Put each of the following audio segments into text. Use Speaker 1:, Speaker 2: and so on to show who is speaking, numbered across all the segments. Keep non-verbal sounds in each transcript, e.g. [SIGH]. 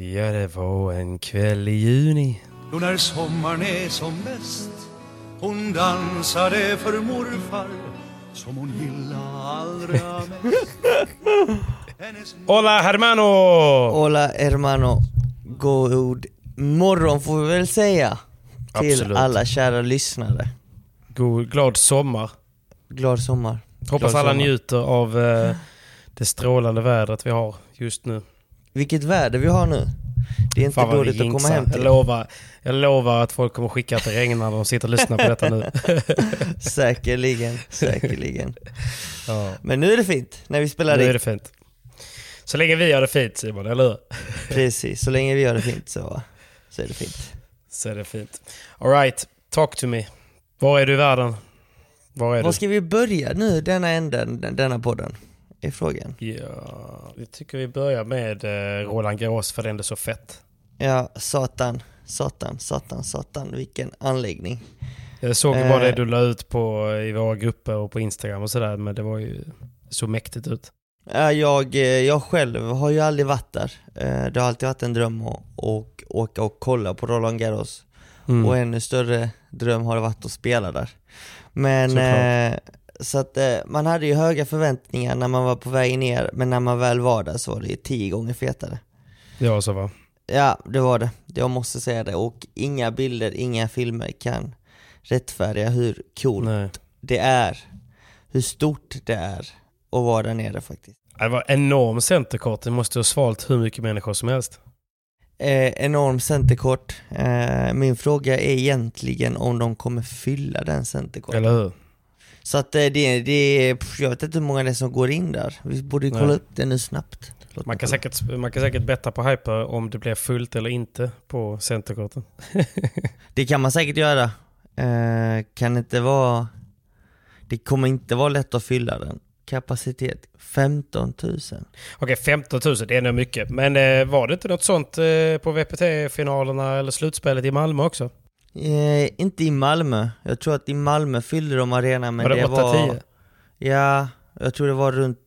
Speaker 1: Ja, det var en kväll i juni.
Speaker 2: Då när sommaren är som bäst Hon dansade för morfar Som hon gillade allra mest [LAUGHS]
Speaker 1: Hola hermano!
Speaker 3: Hola hermano, god morgon får vi väl säga till
Speaker 1: Absolut.
Speaker 3: alla kära lyssnare.
Speaker 1: God, glad sommar.
Speaker 3: Glad sommar.
Speaker 1: Hoppas
Speaker 3: Glad
Speaker 1: alla
Speaker 3: sommar.
Speaker 1: njuter av eh, det strålande vädret vi har just nu.
Speaker 3: Vilket väder vi har nu. Det är inte
Speaker 1: Fan
Speaker 3: dåligt att komma hem
Speaker 1: Jag
Speaker 3: till.
Speaker 1: lovar, jag lovar att folk kommer skicka att det regnar när de sitter och lyssnar på detta nu. [LAUGHS]
Speaker 3: Säkerligen, säkerligen.
Speaker 1: ja,
Speaker 3: Men nu är det fint när vi spelar
Speaker 1: nu är det fint. Så länge vi har det fint Simon, eller hur? [LAUGHS]
Speaker 3: Precis, så länge vi gör det fint så, så är det fint.
Speaker 1: Så är det fint. Alright, talk to me. Var är du i världen? Var är
Speaker 3: Var
Speaker 1: du?
Speaker 3: ska vi börja nu, denna änden, denna podden? Är frågan.
Speaker 1: Ja, vi tycker vi börjar med eh, Roland Garros för den är så fett.
Speaker 3: Ja, satan, satan, satan, satan, vilken anläggning.
Speaker 1: Jag såg ju bara
Speaker 3: Eh.
Speaker 1: det du la ut på i våra grupper och på Instagram och sådär, men det var ju så mäktigt ut.
Speaker 3: Ja, jag, eh, jag själv har ju aldrig varit där. Eh, Det har alltid varit en dröm att och, åka och kolla på Roland Garros.
Speaker 1: Mm.
Speaker 3: Och ännu större dröm har det varit att spela där. Men
Speaker 1: Såklart.
Speaker 3: eh, så att eh, man hade ju höga förväntningar när man var på väg ner, men när man väl var där så var det ju tio gånger fetare.
Speaker 1: Ja, så va?
Speaker 3: Ja, det var det. Jag måste säga det. Och inga bilder, inga filmer kan rättfärdiga hur coolt
Speaker 1: Nej.
Speaker 3: det är. Hur stort det är att vara där nere faktiskt.
Speaker 1: Det var enorm centerkort. Det måste ha svalt hur mycket människor som helst.
Speaker 3: Eh, enorm centerkort. Eh, min fråga är egentligen om de kommer fylla den centerkorten.
Speaker 1: Eller hur?
Speaker 3: Så att eh, det, det, jag vet inte hur många det är som går in där. Vi borde kolla
Speaker 1: Nej.
Speaker 3: upp det nu snabbt. Låt
Speaker 1: Man kan, säkert, man kan säkert betta på Hyper om det blir fullt eller inte på centerkorten. [LAUGHS]
Speaker 3: Det kan man säkert göra. Eh, kan inte vara... Det kommer inte vara lätt att fylla den. Kapacitet 15 000.
Speaker 1: Okej, 15 000, det är nog mycket. Men eh, var det inte något sånt eh, på VPT-finalerna eller slutspelet i Malmö också?
Speaker 3: Eh, inte i Malmö. Jag tror att i Malmö fyllde de arenan men
Speaker 1: var det
Speaker 3: det
Speaker 1: 8-10?
Speaker 3: var... Ja, jag tror det var runt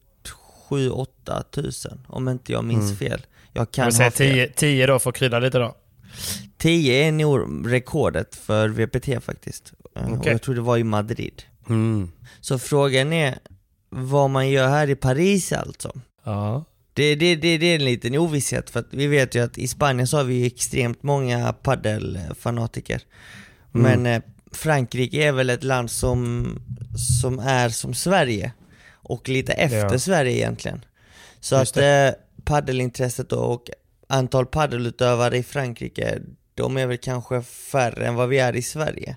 Speaker 3: 7-8 tusen om inte jag minns
Speaker 1: Mm.
Speaker 3: fel. Jag
Speaker 1: Kan vi säga
Speaker 3: ha fel.
Speaker 1: 10, 10 då för att krydda lite då?
Speaker 3: 10 är nog rekordet för VPT faktiskt. Eh, Och
Speaker 1: Okej.
Speaker 3: jag tror det var i Madrid.
Speaker 1: Mm.
Speaker 3: Så frågan är vad man gör här i Paris alltså.
Speaker 1: Ja.
Speaker 3: Det, det, det, det är en liten ovisshet för vi vet ju att i Spanien så har vi extremt många paddelfanatiker.
Speaker 1: Mm.
Speaker 3: Men eh, Frankrike är väl ett land som, som är som Sverige och lite efter
Speaker 1: Ja.
Speaker 3: Sverige egentligen. Så
Speaker 1: Just
Speaker 3: att eh, paddelintresset och antal paddelutövare i Frankrike, de är väl kanske färre än vad vi är i Sverige.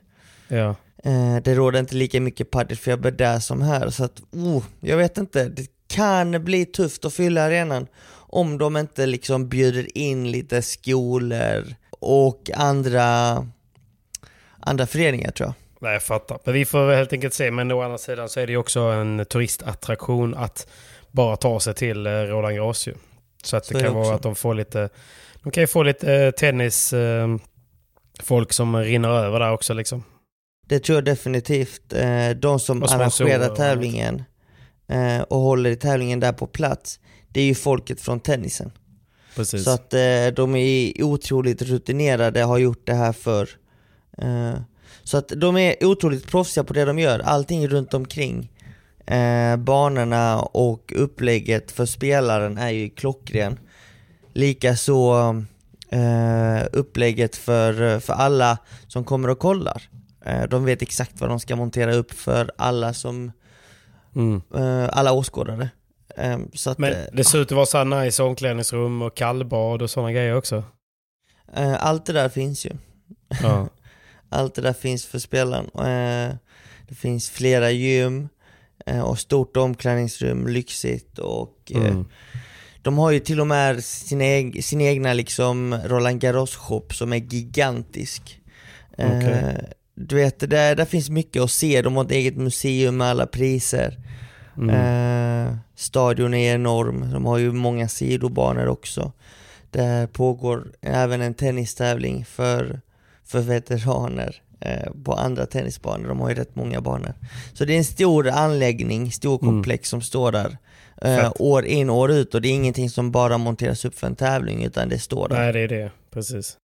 Speaker 1: Ja.
Speaker 3: Eh, det råder inte lika mycket paddelfeber där som här så att, oh, jag vet inte, det kan bli tufft att fylla arenan om de inte liksom bjuder in lite skolor och andra, andra föreningar tror jag.
Speaker 1: Nej, jag fattar. Men vi får väl helt enkelt se. Men å andra sidan så är det ju också en turistattraktion att bara ta sig till eh, Roland Garros ju. Så att
Speaker 3: Så
Speaker 1: det
Speaker 3: är
Speaker 1: kan
Speaker 3: det
Speaker 1: vara att de får lite... De kan ju få lite eh, tennis... Eh, folk som rinner över där också liksom.
Speaker 3: Det tror jag definitivt. De som arrangerar tävlingen eh, och håller i tävlingen där på plats, det är ju folket från tennisen.
Speaker 1: Precis.
Speaker 3: Så att eh, de är otroligt rutinerade, har gjort det här för eh, Så att de är otroligt proffsiga på det de gör, allting runt omkring eh, Banorna och upplägget för spelaren är ju klockren Likaså eh, upplägget för, för alla som kommer och kollar eh, De vet exakt vad de ska montera upp för alla som,
Speaker 1: Mm.
Speaker 3: eh, alla åskådare eh, Så att,
Speaker 1: Men
Speaker 3: eh,
Speaker 1: det ser ut att vara så här nice omklädningsrum och kallbad och sådana grejer också.
Speaker 3: eh, allt det där finns ju
Speaker 1: Ja. [LAUGHS]
Speaker 3: Allt det där finns för spelaren. Det finns flera gym och stort omklädningsrum, lyxigt och
Speaker 1: Mm.
Speaker 3: de har ju till och med sin, eg- sin egna liksom Roland Garros shop som är gigantisk.
Speaker 1: Okej.
Speaker 3: Du vet, där, där finns mycket att se, de har ett eget museum med alla priser.
Speaker 1: Mm.
Speaker 3: Eh, stadion är enorm, de har ju många sidobanor också. Där pågår även en tennistävling för, för veteraner eh, på andra tennisbanor, de har ju rätt många banor. Så det är en stor anläggning, stor
Speaker 1: Mm.
Speaker 3: komplex som står där. Eh, år in år ut och det är ingenting som bara monteras upp för en tävling utan det står där.
Speaker 1: Nej, det är det. Precis.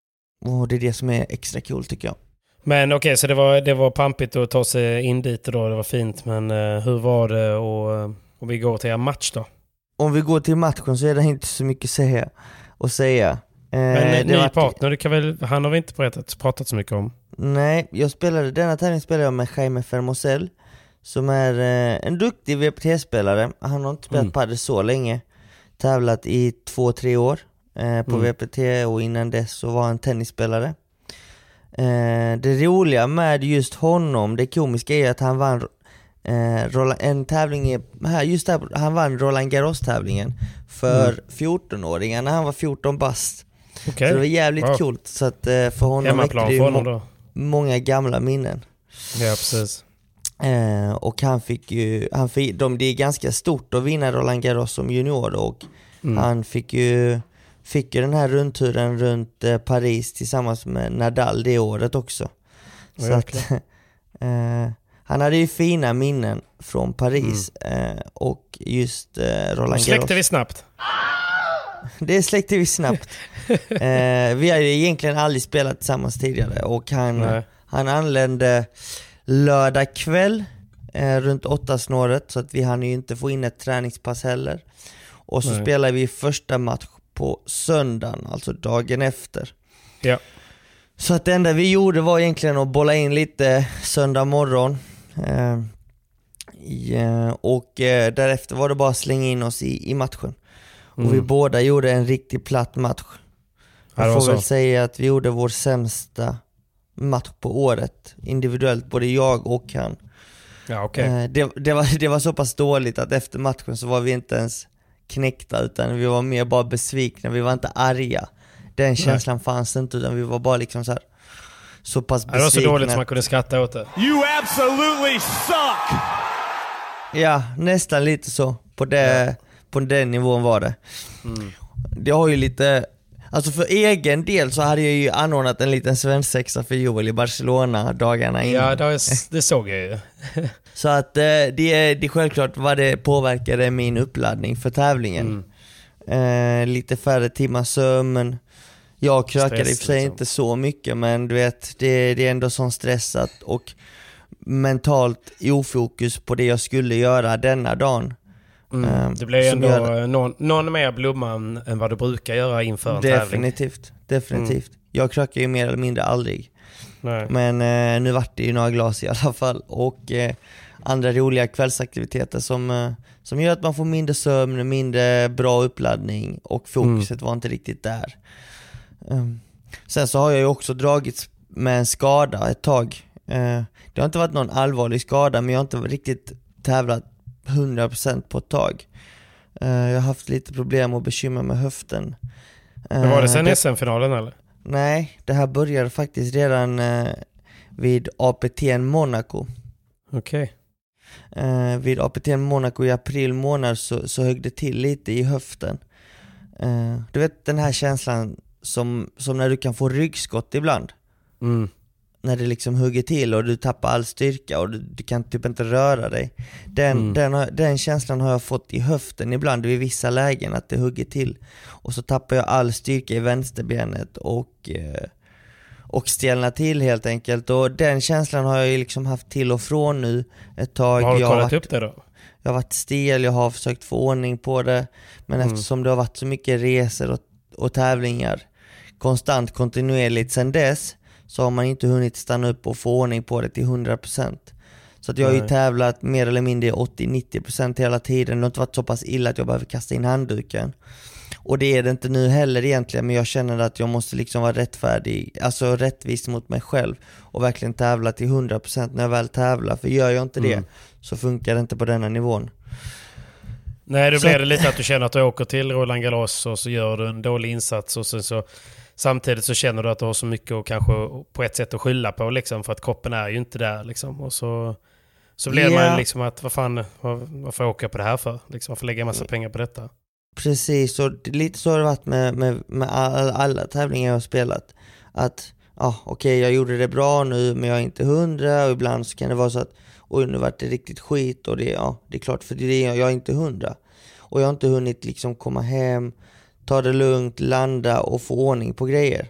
Speaker 3: Och det är det som är extra kul tycker jag.
Speaker 1: Men okej, så det var, det var pampigt att ta sig in dit då. Det var fint. Men eh, hur var det och eh, om vi går till er match då?
Speaker 3: Om vi går till matchen så är det inte så mycket att säga. Att säga. Eh,
Speaker 1: Men
Speaker 3: det
Speaker 1: ny
Speaker 3: vart-
Speaker 1: partner, kan väl, han har vi inte pratat, pratat så mycket om.
Speaker 3: Nej, jag spelade, denna tävling spelade jag med Jaime Fermosell Som är eh, en duktig VPT-spelare, han har inte spelat
Speaker 1: Mm.
Speaker 3: padel så länge Tävlat i två, tre år eh, på
Speaker 1: Mm.
Speaker 3: VPT och innan dess så var han tennisspelare eh, Det roliga med just honom, det komiska är att han vann eh, en tävling, här, just där, han vann Roland Garros-tävlingen för
Speaker 1: Mm.
Speaker 3: 14-åringar när han var 14 bast
Speaker 1: Okej.
Speaker 3: Så det var jävligt
Speaker 1: Wow.
Speaker 3: coolt, så att eh, för honom väckte det ju må- många gamla minnen
Speaker 1: Ja, precis.
Speaker 3: Eh, och han fick ju, han fick, de, det är ganska stort att vinna Roland Garros som junior och
Speaker 1: Mm.
Speaker 3: han fick ju, fick ju den här rundturen runt eh, Paris tillsammans med Nadal det året också.
Speaker 1: Ja,
Speaker 3: Så att, [LAUGHS] eh, han hade ju fina minnen från Paris
Speaker 1: Mm.
Speaker 3: eh, och just eh, Roland
Speaker 1: Släckte
Speaker 3: Garros.
Speaker 1: vi snabbt. [LAUGHS]
Speaker 3: Det släckte vi snabbt. [LAUGHS] eh, vi har ju egentligen aldrig spelat tillsammans tidigare och han,
Speaker 1: Nej.
Speaker 3: han anlände lördag kväll eh, runt åtta snåret så att vi hann ju inte få in ett träningspass heller. Och så
Speaker 1: Nej.
Speaker 3: spelade vi första match på söndagen, alltså dagen efter.
Speaker 1: Ja.
Speaker 3: Så att det enda vi gjorde var egentligen att bolla in lite söndag morgon. Eh, ja, och eh, därefter var det bara att slänga in oss i, i matchen. Och vi
Speaker 1: Mm.
Speaker 3: båda gjorde en riktigt platt match. Jag får väl säga att vi gjorde vår sämsta match på året individuellt, både jag och han.
Speaker 1: Ja, okej.
Speaker 3: Eh, det, det, var, det var så pass dåligt att efter matchen så var vi inte ens knäckta utan vi var mer bara besvikna, vi var inte arga. Den känslan fanns inte utan vi var bara liksom så här så pass
Speaker 1: Ja, det var så
Speaker 3: besvikna.
Speaker 1: dåligt som man kunde skratta åt det.
Speaker 2: You absolutely suck!
Speaker 3: Ja, nästan lite så. På, det, på den nivån var det.
Speaker 1: Mm.
Speaker 3: Det har ju lite, alltså för egen del så hade jag ju anordnat en liten svensexa för Joel i Barcelona dagarna innan.
Speaker 1: Ja, det, det såg jag ju. [LAUGHS]
Speaker 3: Så att eh, det, är- det är självklart vad det påverkade min uppladdning för tävlingen.
Speaker 1: Mm.
Speaker 3: Eh, lite färre timmar sömn. Jag krökade i och
Speaker 1: Stress,
Speaker 3: för sig
Speaker 1: liksom.
Speaker 3: inte så mycket men du vet, det, det är ändå sån stressat och mentalt ofokus på det jag skulle göra denna dagen.
Speaker 1: Mm.
Speaker 3: Eh,
Speaker 1: Det blev ändå
Speaker 3: gör-
Speaker 1: någon, någon mer blomma än vad du brukar göra inför en tävling.
Speaker 3: Definitivt, definitivt. Jag krökar ju mer eller mindre aldrig.
Speaker 1: Nej.
Speaker 3: Men eh, nu vart det ju några glas i alla fall och eh, andra roliga kvällsaktiviteter som, eh, som gör att man får mindre sömn, mindre bra uppladdning och fokuset var inte riktigt där. Um, sen så har jag ju också dragits med en skada ett tag. Eh, det har inte varit någon allvarlig skada men jag har inte riktigt tävlat 100% på ett tag. Eh, jag har haft lite problem och bekymmer med höften.
Speaker 1: Men var det sen
Speaker 3: Eh,
Speaker 1: SM-finalen eller?
Speaker 3: Nej, det här började faktiskt redan vid APT Monaco.
Speaker 1: Okej.
Speaker 3: Eh, vid APT Monaco i april månad så, så högg det till lite i höften. Eh, du vet den här känslan som, som när du kan få ryggskott ibland.
Speaker 1: Mm.
Speaker 3: När det liksom hugger till och du tappar all styrka och du, du kan typ inte röra dig. Den,
Speaker 1: Mm.
Speaker 3: den, den känslan har jag fått i höften ibland vid vissa lägen, att det hugger till. Och så tappar jag all styrka i vänsterbenet och, eh, och stelnar till helt enkelt. Och den känslan har jag ju liksom haft till och från nu ett tag.
Speaker 1: Har du
Speaker 3: jag
Speaker 1: kollat
Speaker 3: varit,
Speaker 1: upp det då?
Speaker 3: jag har varit stel, jag har försökt få ordning på det. Men
Speaker 1: Mm.
Speaker 3: eftersom det har varit så mycket resor och, och tävlingar konstant, kontinuerligt sedan dess så har man inte hunnit stanna upp och få ordning på det till 100%. Så att jag har ju tävlat mer eller mindre 80-90% hela tiden. Det har inte varit så pass illa att jag behöver kasta in handduken. Och det är det inte nu heller egentligen, men jag känner att jag måste liksom vara rättfärdig, alltså rättvis mot mig själv och verkligen tävla till 100% när jag väl tävlar. För gör jag inte det
Speaker 1: Mm.
Speaker 3: så funkar det inte på denna nivån.
Speaker 1: Nej, då blir det lite att du känner att du åker till Roland Garros och så gör du en dålig insats och sen så samtidigt så känner du att du har så mycket och kanske på ett sätt att skylla på liksom för att kroppen är ju inte där liksom. Och så, så blir
Speaker 3: Ja.
Speaker 1: man liksom att vad fan, var, varför åker jag på det här för? Liksom, varför lägger jag massa pengar på detta?
Speaker 3: Precis, och lite så har det varit med, med, med all, alla tävlingar jag har spelat. Att, ja okej jag gjorde det bra nu men jag är inte hundra och ibland så kan det vara så att oj nu vart det riktigt skit och det, ja, det är klart för det är, jag är inte hundra. Och jag har inte hunnit liksom komma hem, ta det lugnt, landa och få ordning på grejer.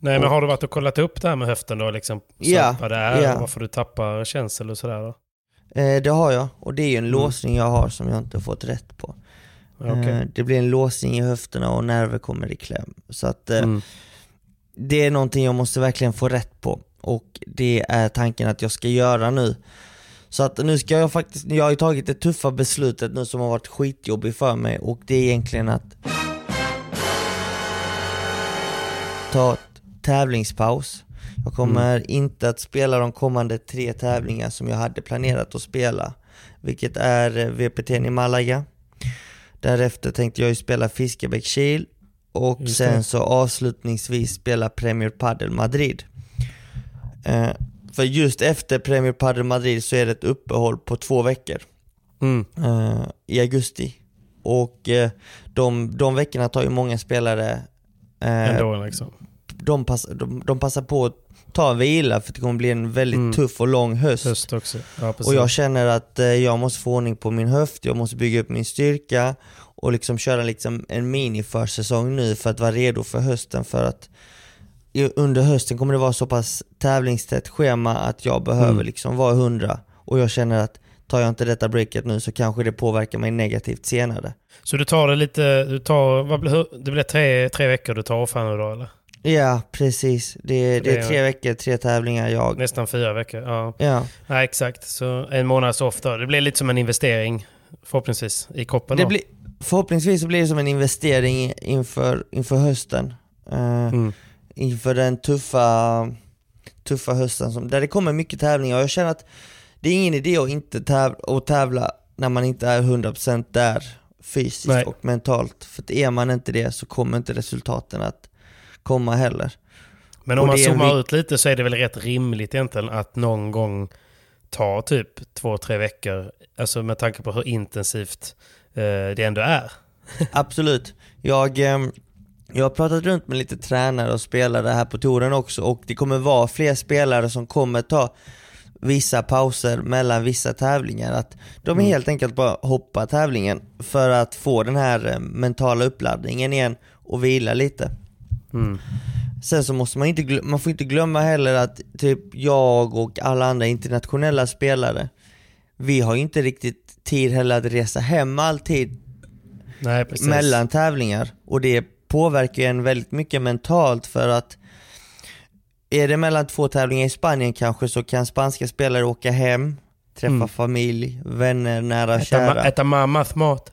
Speaker 1: Nej, men har du varit och kollat upp det här med höften då? Liksom,
Speaker 3: Ja,
Speaker 1: Vad det är
Speaker 3: ja.
Speaker 1: varför du tappar känsel och sådär då?
Speaker 3: Eh, det har jag, och det är ju en
Speaker 1: Mm.
Speaker 3: låsning jag har som jag inte har fått rätt på. Eh, det blir en låsning i höfterna och nerver kommer i kläm. Så att eh,
Speaker 1: Mm.
Speaker 3: det är någonting jag måste verkligen få rätt på och det är tanken att jag ska göra nu. Så att nu ska jag faktiskt, jag har ju tagit det tuffa beslutet nu som har varit skitjobbigt för mig och det är egentligen att ta tävlingspaus. Jag kommer inte att spela de kommande tre tävlingar som jag hade planerat att spela. Vilket är eh, VPT i Malaga. Därefter tänkte jag ju spela Fiskebäckskil och
Speaker 1: Just
Speaker 3: sen
Speaker 1: det.
Speaker 3: så avslutningsvis spela Premier Padel Madrid. Eh, för just efter Premier Padel Madrid så är det ett uppehåll på två veckor
Speaker 1: Mm.
Speaker 3: eh, i augusti. Och eh, de, de veckorna tar ju många spelare, eh,
Speaker 1: Ändå liksom.
Speaker 3: De, pass, de, de passar på att ta en vila för det kommer bli en väldigt
Speaker 1: Mm.
Speaker 3: tuff och lång höst.
Speaker 1: Höst också. Ja.
Speaker 3: Och jag känner att eh, jag måste få ordning på min höft, jag måste bygga upp min styrka och liksom köra liksom en mini-försäsong nu för att vara redo för hösten för att under hösten kommer det vara så pass tävlingstätt schema att jag behöver
Speaker 1: Mm.
Speaker 3: liksom vara hundra och jag känner att tar jag inte detta breaket nu så kanske det påverkar mig negativt senare.
Speaker 1: Så du tar det lite, du tar, vad blir, det blir tre, tre veckor du tar off här nu då eller?
Speaker 3: Ja, precis. Det, det är tre veckor, tre tävlingar jag...
Speaker 1: Nästan fyra veckor. Ja,
Speaker 3: Ja.
Speaker 1: Nej, exakt. Så en månads off då. Det blir lite som en investering förhoppningsvis i kroppen
Speaker 3: Det blir, förhoppningsvis så blir det som en investering inför, inför hösten. Eh,
Speaker 1: Mm.
Speaker 3: inför den tuffa, tuffa hösten som, där det kommer mycket tävlingar och jag känner att det är ingen idé att inte tävla, att tävla när man inte är 100% där fysiskt
Speaker 1: Nej.
Speaker 3: och mentalt. För är man inte det så kommer inte resultaten att komma heller.
Speaker 1: Men om
Speaker 3: och
Speaker 1: man zoomar ut lite så är det väl rätt rimligt egentligen att någon gång ta typ två, tre veckor. Alltså med tanke på hur intensivt eh, det ändå är. [LAUGHS]
Speaker 3: Absolut. Jag, ehm, jag har pratat runt med lite tränare och spelare här på touren också och det kommer vara fler spelare som kommer ta vissa pauser mellan vissa tävlingar. Att de
Speaker 1: Mm.
Speaker 3: helt enkelt bara hoppar tävlingen för att få den här eh, mentala uppladdningen igen och vila lite.
Speaker 1: Mm.
Speaker 3: Sen så måste man inte, man får inte glömma heller att typ jag och alla andra internationella spelare, vi har ju inte riktigt tid heller att resa hem alltid
Speaker 1: Nej, precis.
Speaker 3: mellan tävlingar och det påverkar ju en väldigt mycket mentalt för att är det mellan två tävlingar i Spanien kanske så kan spanska spelare åka hem, träffa
Speaker 1: Mm.
Speaker 3: familj, vänner, nära och kära.
Speaker 1: äta mammas mat.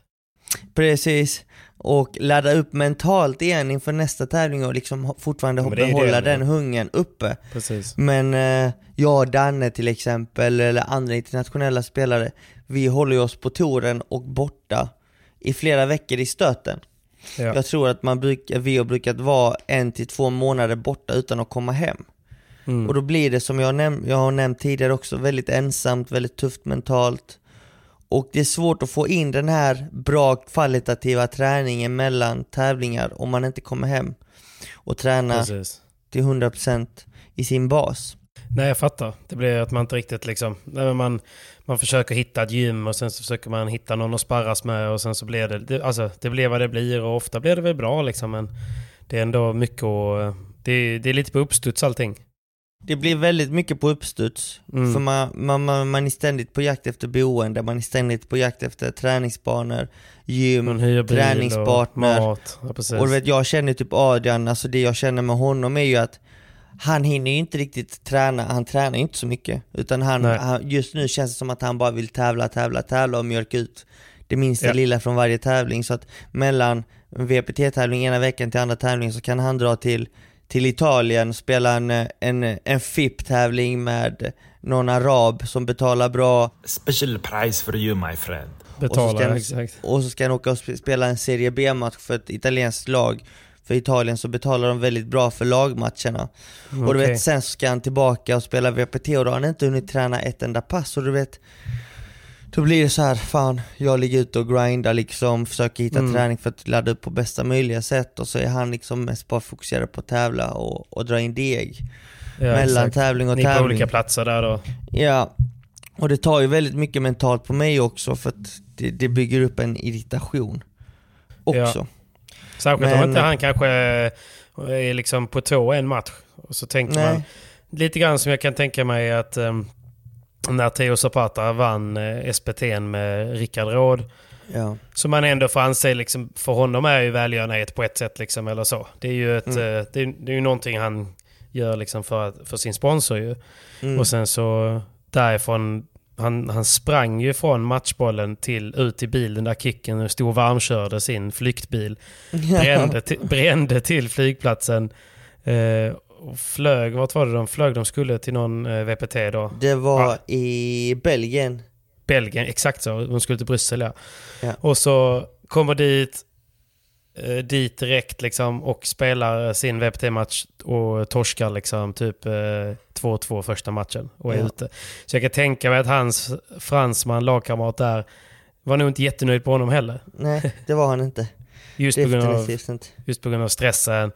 Speaker 3: Precis. Och ladda upp mentalt igen inför nästa tävling och liksom fortfarande
Speaker 1: Ja,
Speaker 3: behålla den hungern uppe.
Speaker 1: Precis.
Speaker 3: Men eh, jag Danne till exempel, eller andra internationella spelare, vi håller ju oss på touren och borta i flera veckor i stöten.
Speaker 1: Ja.
Speaker 3: Jag tror att man bruk, vi har brukat vara en till två månader borta utan att komma hem.
Speaker 1: Mm.
Speaker 3: Och då blir det som jag, näm- jag har nämnt tidigare också, väldigt ensamt, väldigt tufft mentalt. Och det är svårt att få in den här bra kvalitativa träningen mellan tävlingar om man inte kommer hem och tränar
Speaker 1: Precis.
Speaker 3: till 100% i sin bas.
Speaker 1: Nej, jag fattar. Det blir att man inte riktigt liksom... Nej, man, man försöker hitta ett gym och sen så försöker man hitta någon att sparras med och sen så blir det... det alltså, det blir vad det blir och ofta blir det väl bra liksom men det är ändå mycket och... Det, är- det är lite på uppstuds allting.
Speaker 3: Det blir väldigt mycket på uppstuds,
Speaker 1: Mm.
Speaker 3: för man, man, man, är ständigt på jakt efter boende, man är ständigt på jakt efter träningsbanor, gym, träningspartner.
Speaker 1: och mat. Ja, precis.
Speaker 3: Och du vet, jag känner typ Adrian, alltså det jag känner med honom är ju att han hinner ju inte riktigt träna, han tränar inte så mycket. Utan han, han, just nu känns det som att han bara vill tävla, tävla, tävla och mjölka ut det minsta
Speaker 1: Ja.
Speaker 3: lilla från varje tävling. Så att mellan VPT-tävling ena veckan till andra tävling så kan han dra till, till Italien, spela en, en, en FIP-tävling med någon arab som betalar bra
Speaker 4: Special price for you my friend.
Speaker 1: Betala,
Speaker 3: och så ska han-
Speaker 1: exakt.
Speaker 3: och så ska han åka och sp- spela en Serie B-match för ett italienskt lag. För Italien så betalar de väldigt bra för lagmatcherna. Och du vet, sen ska han tillbaka och spela VPT och då har han inte hunnit träna ett enda pass. Och du vet, då blir det så här, fan, jag ligger ute och grindar liksom, försöker hitta
Speaker 1: Mm.
Speaker 3: träning för att ladda upp på bästa möjliga sätt. Och så är han liksom mest bara fokuserad på att tävla och, och dra in deg.
Speaker 1: Ja,
Speaker 3: mellan
Speaker 1: exakt.
Speaker 3: tävling och
Speaker 1: Ni är på
Speaker 3: tävling.
Speaker 1: olika platser där då.
Speaker 3: Ja, och det tar ju väldigt mycket mentalt på mig också för att det, det bygger upp en irritation också.
Speaker 1: Särskilt
Speaker 3: Men-
Speaker 1: om inte han kanske är liksom på tå en match. Och så tänker
Speaker 3: Nej.
Speaker 1: man lite grann som jag kan tänka mig att um, när Theo Zapata vann uh, SPT med Rickard Råd.
Speaker 3: Ja.
Speaker 1: Så man ändå får anse, liksom, för honom är ju välgörenhet på ett sätt liksom, eller så. Det är ju ett,
Speaker 3: Mm.
Speaker 1: eh, det, är, det är någonting han gör liksom för, för sin sponsor ju.
Speaker 3: Mm.
Speaker 1: Och sen så därifrån, han, han sprang ju från matchbollen till ut i bilen där Kicken stod och varmkörde sin flyktbil. [LAUGHS] Brände, till, brände till flygplatsen. Eh, och flög, vart var det de flög? De skulle till någon eh, VPT då.
Speaker 3: Det var
Speaker 1: Ja.
Speaker 3: i Belgien.
Speaker 1: Belgien, exakt så. De skulle till Bryssel ja.
Speaker 3: Ja.
Speaker 1: Och så kommer dit, eh, dit direkt liksom och spelar sin VPT-match och torskar liksom typ eh, 2-2 första matchen och är
Speaker 3: Ja.
Speaker 1: ute. Så jag kan tänka mig att hans fransman, lagkamrat där, var nog inte jättenöjd på honom heller.
Speaker 3: Nej, det var han inte. [LAUGHS]
Speaker 1: Just på, grund av, just på grund av stressen.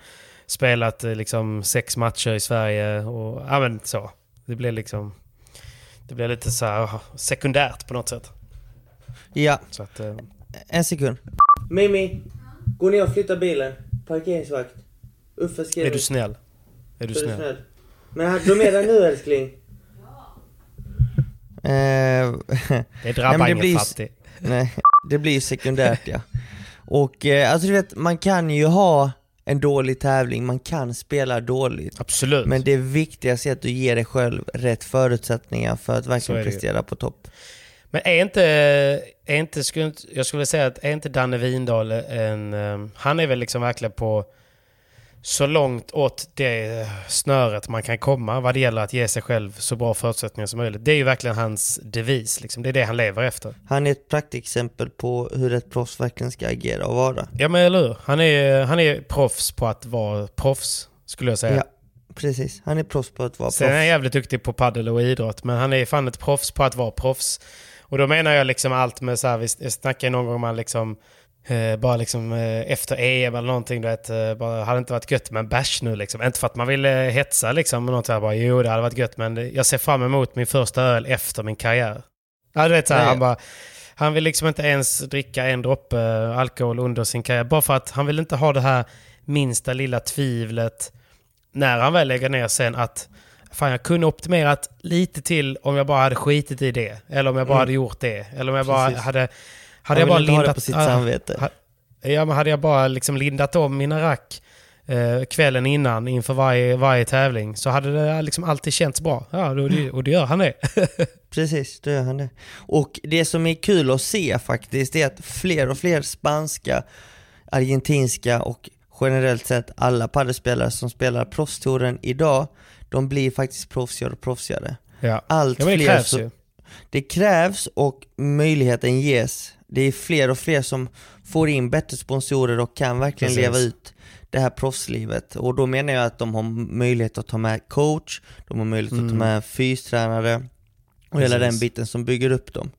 Speaker 1: Spelat eh, liksom sex matcher i Sverige och ja men så. Det blev liksom... Det blev lite så här sekundärt på något sätt.
Speaker 3: Ja,
Speaker 1: Så att, eh,
Speaker 3: en sekund. Mimi, gå ner och flytta bilen. Parkeringsvakt. Uffe skriver.
Speaker 1: är du snäll? Är du
Speaker 3: du
Speaker 1: snäll?
Speaker 3: snäll. Men de är där nu älskling. Eh, [LAUGHS]
Speaker 1: Det
Speaker 3: Nej,
Speaker 1: drabbar
Speaker 3: men det
Speaker 1: ingen
Speaker 3: blir-
Speaker 1: fattig.
Speaker 3: Nej, det blir sekundärt ja. Och eh, alltså du vet, man kan ju ha en dålig tävling, man kan spela dåligt.
Speaker 1: Absolut.
Speaker 3: Men det viktigaste är att du ger dig själv rätt förutsättningar för att verkligen prestera på topp.
Speaker 1: Men är inte, är inte skulle, inte- jag skulle säga att är inte Danne Windahl en, eh, han är väl liksom verkligen på så långt åt det snöret man kan komma vad det gäller att ge sig själv så bra förutsättningar som möjligt. Det är ju verkligen hans devis, liksom. det är det han lever efter.
Speaker 3: Han är ett praktexempel på hur ett proffs verkligen ska agera och vara.
Speaker 1: Ja men eller hur? Han är, han är proffs på att vara proffs, skulle jag säga.
Speaker 3: Ja, precis. Han är proffs på att vara
Speaker 1: Sen är han
Speaker 3: proffs.
Speaker 1: jävligt duktig på paddel och idrott, men han är fan ett proffs på att vara proffs. Och då menar jag liksom allt med så här, vi- snackade någon gång om man liksom eh, bara liksom eh, efter EM eller någonting, du vet, eh, bara, hade inte varit gött med en bärs nu liksom. Inte för att man vill eh, hetsa liksom, men något så här bara, jo det hade varit gött, men jag ser fram emot min första öl efter min karriär. Ja, du vet så här,
Speaker 3: Nej.
Speaker 1: han bara, han vill liksom inte ens dricka en droppe eh, alkohol under sin karriär, bara för att han vill inte ha det här minsta lilla tvivlet när han väl lägger ner sen att fan jag kunde optimerat lite till om jag bara hade skitit i det. Eller om jag bara
Speaker 3: Mm.
Speaker 1: hade gjort det. Eller om jag bara
Speaker 3: Precis.
Speaker 1: hade... Hade jag bara
Speaker 3: inte ha det
Speaker 1: lindat...
Speaker 3: på sitt
Speaker 1: ah,
Speaker 3: samvete.
Speaker 1: ha- Ja, men hade jag bara liksom lindat om mina rack eh, kvällen innan inför varje, varje tävling så hade det liksom alltid känts bra. Ja, och det, och det gör han det. [LAUGHS]
Speaker 3: Precis, då gör han det. Och det som är kul att se faktiskt är att fler och fler spanska, argentinska och generellt sett alla paddelspelare som spelar proffstouren idag, de blir faktiskt proffsigare och proffsigare.
Speaker 1: ja.
Speaker 3: Allt
Speaker 1: ja, men det
Speaker 3: fler
Speaker 1: krävs
Speaker 3: så-
Speaker 1: ju.
Speaker 3: Det krävs och möjligheten ges det är fler och fler som får in bättre sponsorer och kan verkligen
Speaker 1: Precis.
Speaker 3: leva ut det här proffslivet. Och då menar jag att de har möjlighet att ta med coach, de har möjlighet att ta
Speaker 1: Mm.
Speaker 3: med fystränare och hela
Speaker 1: Precis.
Speaker 3: den biten som bygger upp dem.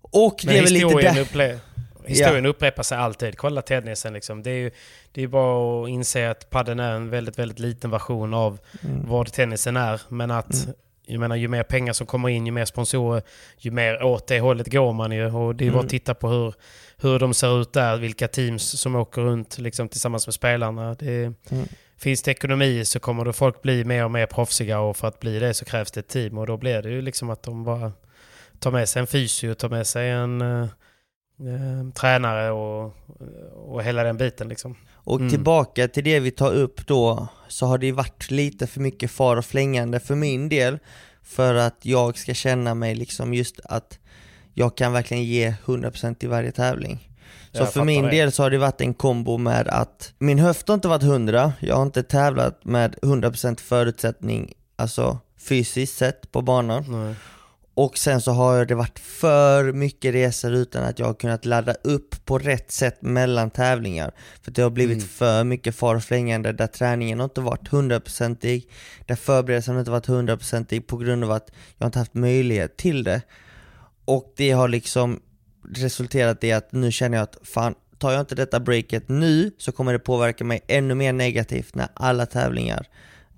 Speaker 3: Och
Speaker 1: Men
Speaker 3: det är väl lite där...
Speaker 1: upple- historien upprepar sig alltid. Kolla tennisen liksom. Det är ju det är bara att inse att padden är en väldigt, väldigt liten version av
Speaker 3: Mm.
Speaker 1: vad tennisen är. Men att jag menar, ju mer pengar som kommer in, ju mer sponsorer, ju mer åt det hållet går man ju. Och det är bara
Speaker 3: Mm.
Speaker 1: att titta på hur, hur de ser ut där, vilka teams som åker runt liksom, tillsammans med spelarna. Det,
Speaker 3: Mm.
Speaker 1: Finns det ekonomi så kommer då folk bli mer och mer proffsiga och för att bli det så krävs det ett team och då blir det ju liksom att de bara tar med sig en fysio, tar med sig en eh, eh, tränare och, och hela den biten liksom.
Speaker 3: Och
Speaker 1: Mm.
Speaker 3: tillbaka till det vi tar upp då, så har det ju varit lite för mycket far och flängande för min del, för att jag ska känna mig liksom just att jag kan verkligen ge 100% i varje tävling. Så
Speaker 1: Jag
Speaker 3: för min
Speaker 1: det.
Speaker 3: del så har det varit en kombo med att min höft har inte varit 100, jag har inte tävlat med 100% förutsättning, alltså fysiskt sett på banan.
Speaker 1: Nej.
Speaker 3: Och sen så har det varit för mycket resor utan att jag har kunnat ladda upp på rätt sätt mellan tävlingar. För det har blivit
Speaker 1: Mm.
Speaker 3: för mycket far och flängande där träningen har inte varit hundraprocentig, där förberedelsen har inte varit hundraprocentig på grund av att jag inte haft möjlighet till det. Och det har liksom resulterat i att nu känner jag att fan, tar jag inte detta breaket nu så kommer det påverka mig ännu mer negativt när alla tävlingar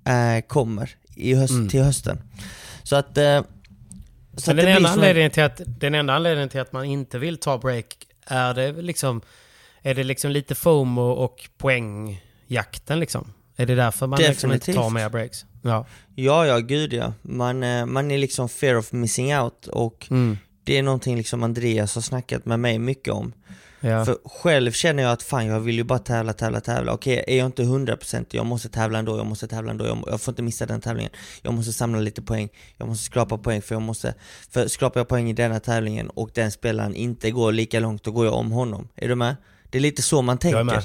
Speaker 3: eh, kommer i höst,
Speaker 1: Mm.
Speaker 3: till hösten. Så att... Eh, så
Speaker 1: den enda, anledningen till att, den enda anledningen till att man inte vill ta break är det liksom är det liksom lite FOMO och poängjakten liksom? Är det därför man liksom inte tar mer breaks? Ja.
Speaker 3: Ja, ja, gud ja. Man, eh, man är liksom fear of missing out och
Speaker 1: Mm.
Speaker 3: det är någonting liksom Andreas har snackat med mig mycket om.
Speaker 1: Ja.
Speaker 3: För själv känner jag att fan, jag vill ju bara tävla, tävla, tävla. Okej, är jag inte 100% jag måste tävla ändå, jag måste tävla ändå, jag, jag får inte missa den tävlingen. Jag måste samla lite poäng, jag måste skrapa poäng för jag måste, för skrapar jag poäng i denna tävlingen och den spelaren inte går lika långt, då går jag om honom. Är du med? Det är lite så man tänker.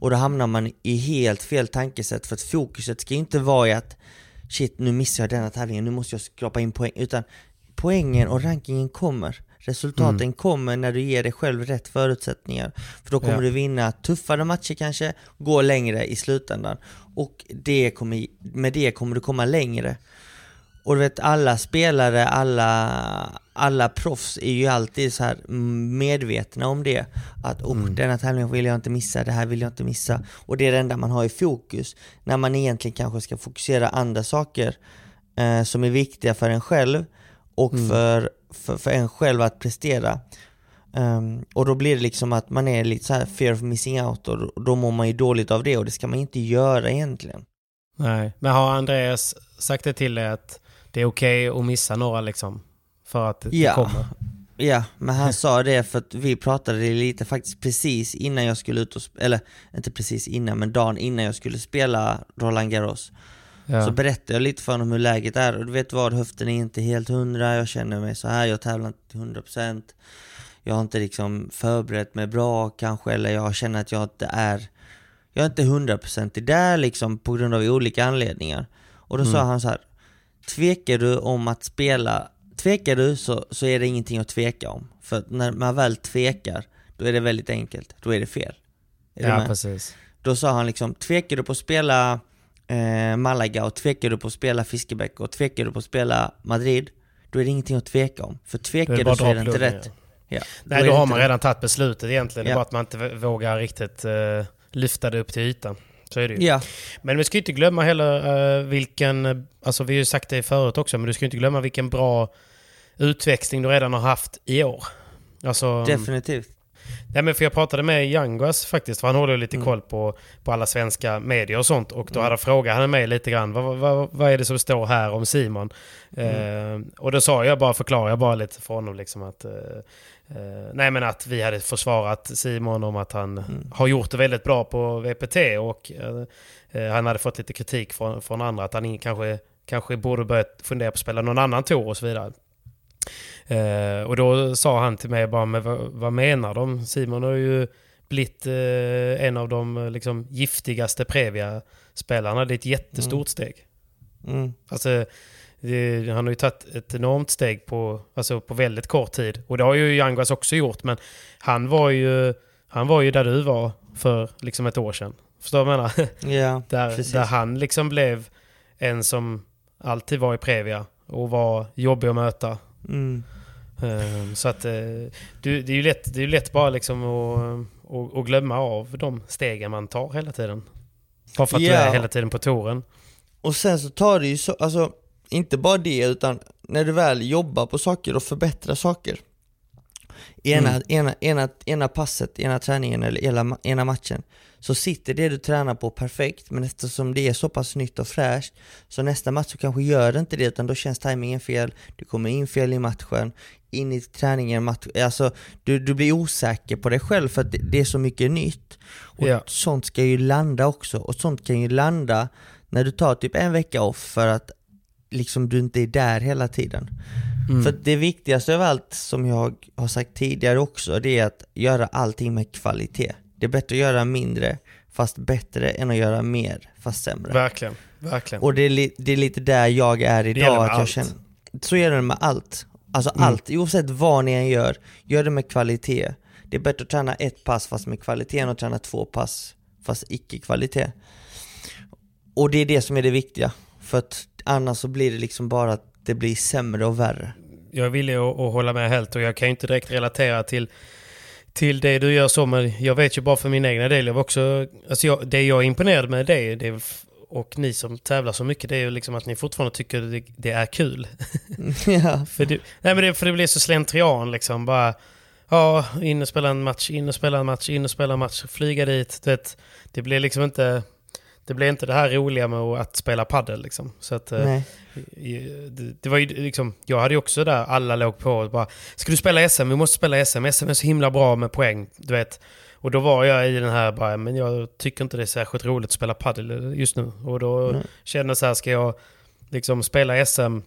Speaker 3: Och då hamnar man i helt fel tankesätt för att fokuset ska inte vara i att shit nu missar jag denna tävlingen, nu måste jag skrapa in poäng. Utan poängen och rankingen kommer. Resultaten
Speaker 1: Mm.
Speaker 3: kommer när du ger dig själv rätt förutsättningar. För då kommer
Speaker 1: Ja.
Speaker 3: du vinna tuffare matcher kanske, gå längre i slutändan. Och det kommer, med det kommer du komma längre. Och du vet alla spelare, alla, alla proffs är ju alltid så här medvetna om det. Att oh,
Speaker 1: Mm.
Speaker 3: denna tävling vill jag inte missa, det här vill jag inte missa. Och det är det enda man har i fokus. När man egentligen kanske ska fokusera andra saker eh, som är viktiga för en själv och
Speaker 1: Mm.
Speaker 3: för, för, för en själv att prestera. Ehm, och då blir det liksom att man är lite så här fear of missing out och då, mår man ju dåligt av det och det ska man inte göra egentligen.
Speaker 1: Nej. Men har Andreas sagt det till dig att det är okej att missa några liksom? För att det
Speaker 3: Ja.
Speaker 1: kommer?
Speaker 3: Ja, men han sa det för att vi pratade lite faktiskt precis innan jag skulle ut och eller inte precis innan men dagen innan jag skulle spela Roland Garros.
Speaker 1: Ja.
Speaker 3: Så berättade jag lite för honom hur läget är och du vet vad, höften är inte helt hundra, jag känner mig så här, jag tävlar inte till 100% Jag har inte liksom förberett mig bra kanske eller jag känner att jag inte är Jag är inte 100% där liksom på grund av olika anledningar Och då sa
Speaker 1: Mm.
Speaker 3: han så här Tvekar du om att spela Tvekar du så, så är det ingenting att tveka om För när man väl tvekar Då är det väldigt enkelt, då är det fel Är
Speaker 1: ja, precis.
Speaker 3: Då sa han liksom, tvekar du på att spela eh, Malaga och tvekar du på att spela Fiskebäck och tvekar du på att spela Madrid Då är det ingenting att tveka om. För
Speaker 1: Då
Speaker 3: tvekar du så är det inte
Speaker 1: pluggen,
Speaker 3: rätt.
Speaker 1: ja.
Speaker 3: Ja.
Speaker 1: Nej, då har
Speaker 3: inte
Speaker 1: man
Speaker 3: rätt.
Speaker 1: redan tagit beslutet egentligen. Det är
Speaker 3: Ja.
Speaker 1: bara att man inte vågar riktigt uh, lyfta det upp till ytan. Så är det ju.
Speaker 3: Ja,
Speaker 1: Men vi ska ju inte glömma heller eh, vilken, eh, alltså vi har ju sagt det förut också, men du ska ju inte glömma vilken bra utväxling du redan har haft i år. Alltså,
Speaker 3: definitivt.
Speaker 1: Nej men för jag pratade med Yanguas faktiskt, för han håller ju lite
Speaker 3: Mm.
Speaker 1: koll på, på alla svenska medier och sånt. Och då hade frågat han mig lite grann, vad, vad, vad är det som står här om Simon?
Speaker 3: Mm.
Speaker 1: Eh, och då sa jag bara, förklarade jag bara lite för honom liksom att eh, eh, nej men att vi hade försvarat Simon om att han
Speaker 3: Mm.
Speaker 1: har gjort det väldigt bra på VPT och eh, eh, han hade fått lite kritik från, från andra att han kanske, kanske borde börjat fundera på att spela någon annan tour och så vidare. Eh, och då sa han till mig bara, men vad, vad menar de? Simon har ju blivit eh, en av de eh, liksom, giftigaste Previa-spelarna. Det är ett jättestort steg.
Speaker 3: Mm.
Speaker 1: Alltså, det, han har ju tagit ett enormt steg på, alltså på väldigt kort tid. Och det har ju Yanguas också gjort, men han var ju, han var ju där du var för liksom ett år sedan. Förstår du vad jag menar? [LAUGHS]
Speaker 3: Ja,
Speaker 1: Där,
Speaker 3: precis.
Speaker 1: där han liksom blev en som alltid var i Previa och var jobbig att möta.
Speaker 3: Mm.
Speaker 1: Ehm, Så att eh, du, det är ju lätt, det är lätt bara liksom att, att, att glömma av de stegen man tar hela tiden. Bara för att du
Speaker 3: Ja.
Speaker 1: är hela tiden på touren.
Speaker 3: Och sen så tar det ju så, alltså inte bara det utan när du väl jobbar på saker och förbättrar saker Ena,
Speaker 1: Mm.
Speaker 3: ena, ena, ena passet, ena träningen eller ena, ena matchen Så sitter det du tränar på perfekt men eftersom det är så pass nytt och fräscht Så nästa match så kanske gör det inte det utan då känns tajmingen fel Du kommer in fel i matchen In i träningen, match, alltså du, du blir osäker på dig själv för att det, det är så mycket nytt Och
Speaker 1: Ja.
Speaker 3: sånt ska ju landa också och sånt kan ju landa när du tar typ en vecka off för att liksom du inte är där hela tiden.
Speaker 1: Mm.
Speaker 3: För det viktigaste av allt som jag har sagt tidigare också, det är att göra allting med kvalitet. Det är bättre att göra mindre fast bättre än att göra mer fast sämre.
Speaker 1: Verkligen, verkligen.
Speaker 3: Och det är, li- det är lite där jag är idag,
Speaker 1: med
Speaker 3: att jag
Speaker 1: allt.
Speaker 3: känner, så är det med allt. Alltså
Speaker 1: Mm.
Speaker 3: allt, oavsett vad ni än gör, gör det med kvalitet. Det är bättre att träna ett pass fast med kvalitet än att träna två pass fast icke kvalitet. Och det är det som är det viktiga, för att annars så blir det liksom bara att det blir sämre och värre.
Speaker 1: Jag är villig att, att hålla med helt och jag kan ju inte direkt relatera till, till det du gör så, men jag vet ju bara för min egna del. Jag var också, alltså jag, det jag är imponerad med dig, det är, och ni som tävlar så mycket, det är ju liksom att ni fortfarande tycker det, det är kul. [LAUGHS]
Speaker 3: ja. [LAUGHS]
Speaker 1: För det, nej men det, för det blir så slentrian liksom. Bara, ja, in och spela en match, in och spela en match, in och spela en match, flyga dit. Du vet, det blir liksom inte... Det blir inte det här roliga med att spela paddel liksom. Så att, eh,
Speaker 3: Nej.
Speaker 1: det, det var ju liksom, jag hade ju också där, alla låg på och bara Ska du spela SM? Vi måste spela SM. SM är så himla bra med poäng, du vet. Och då var jag i den här bara, men jag tycker inte det är särskilt roligt att spela paddel just nu. Och då
Speaker 3: Nej.
Speaker 1: kände jag så här, ska jag liksom spela SM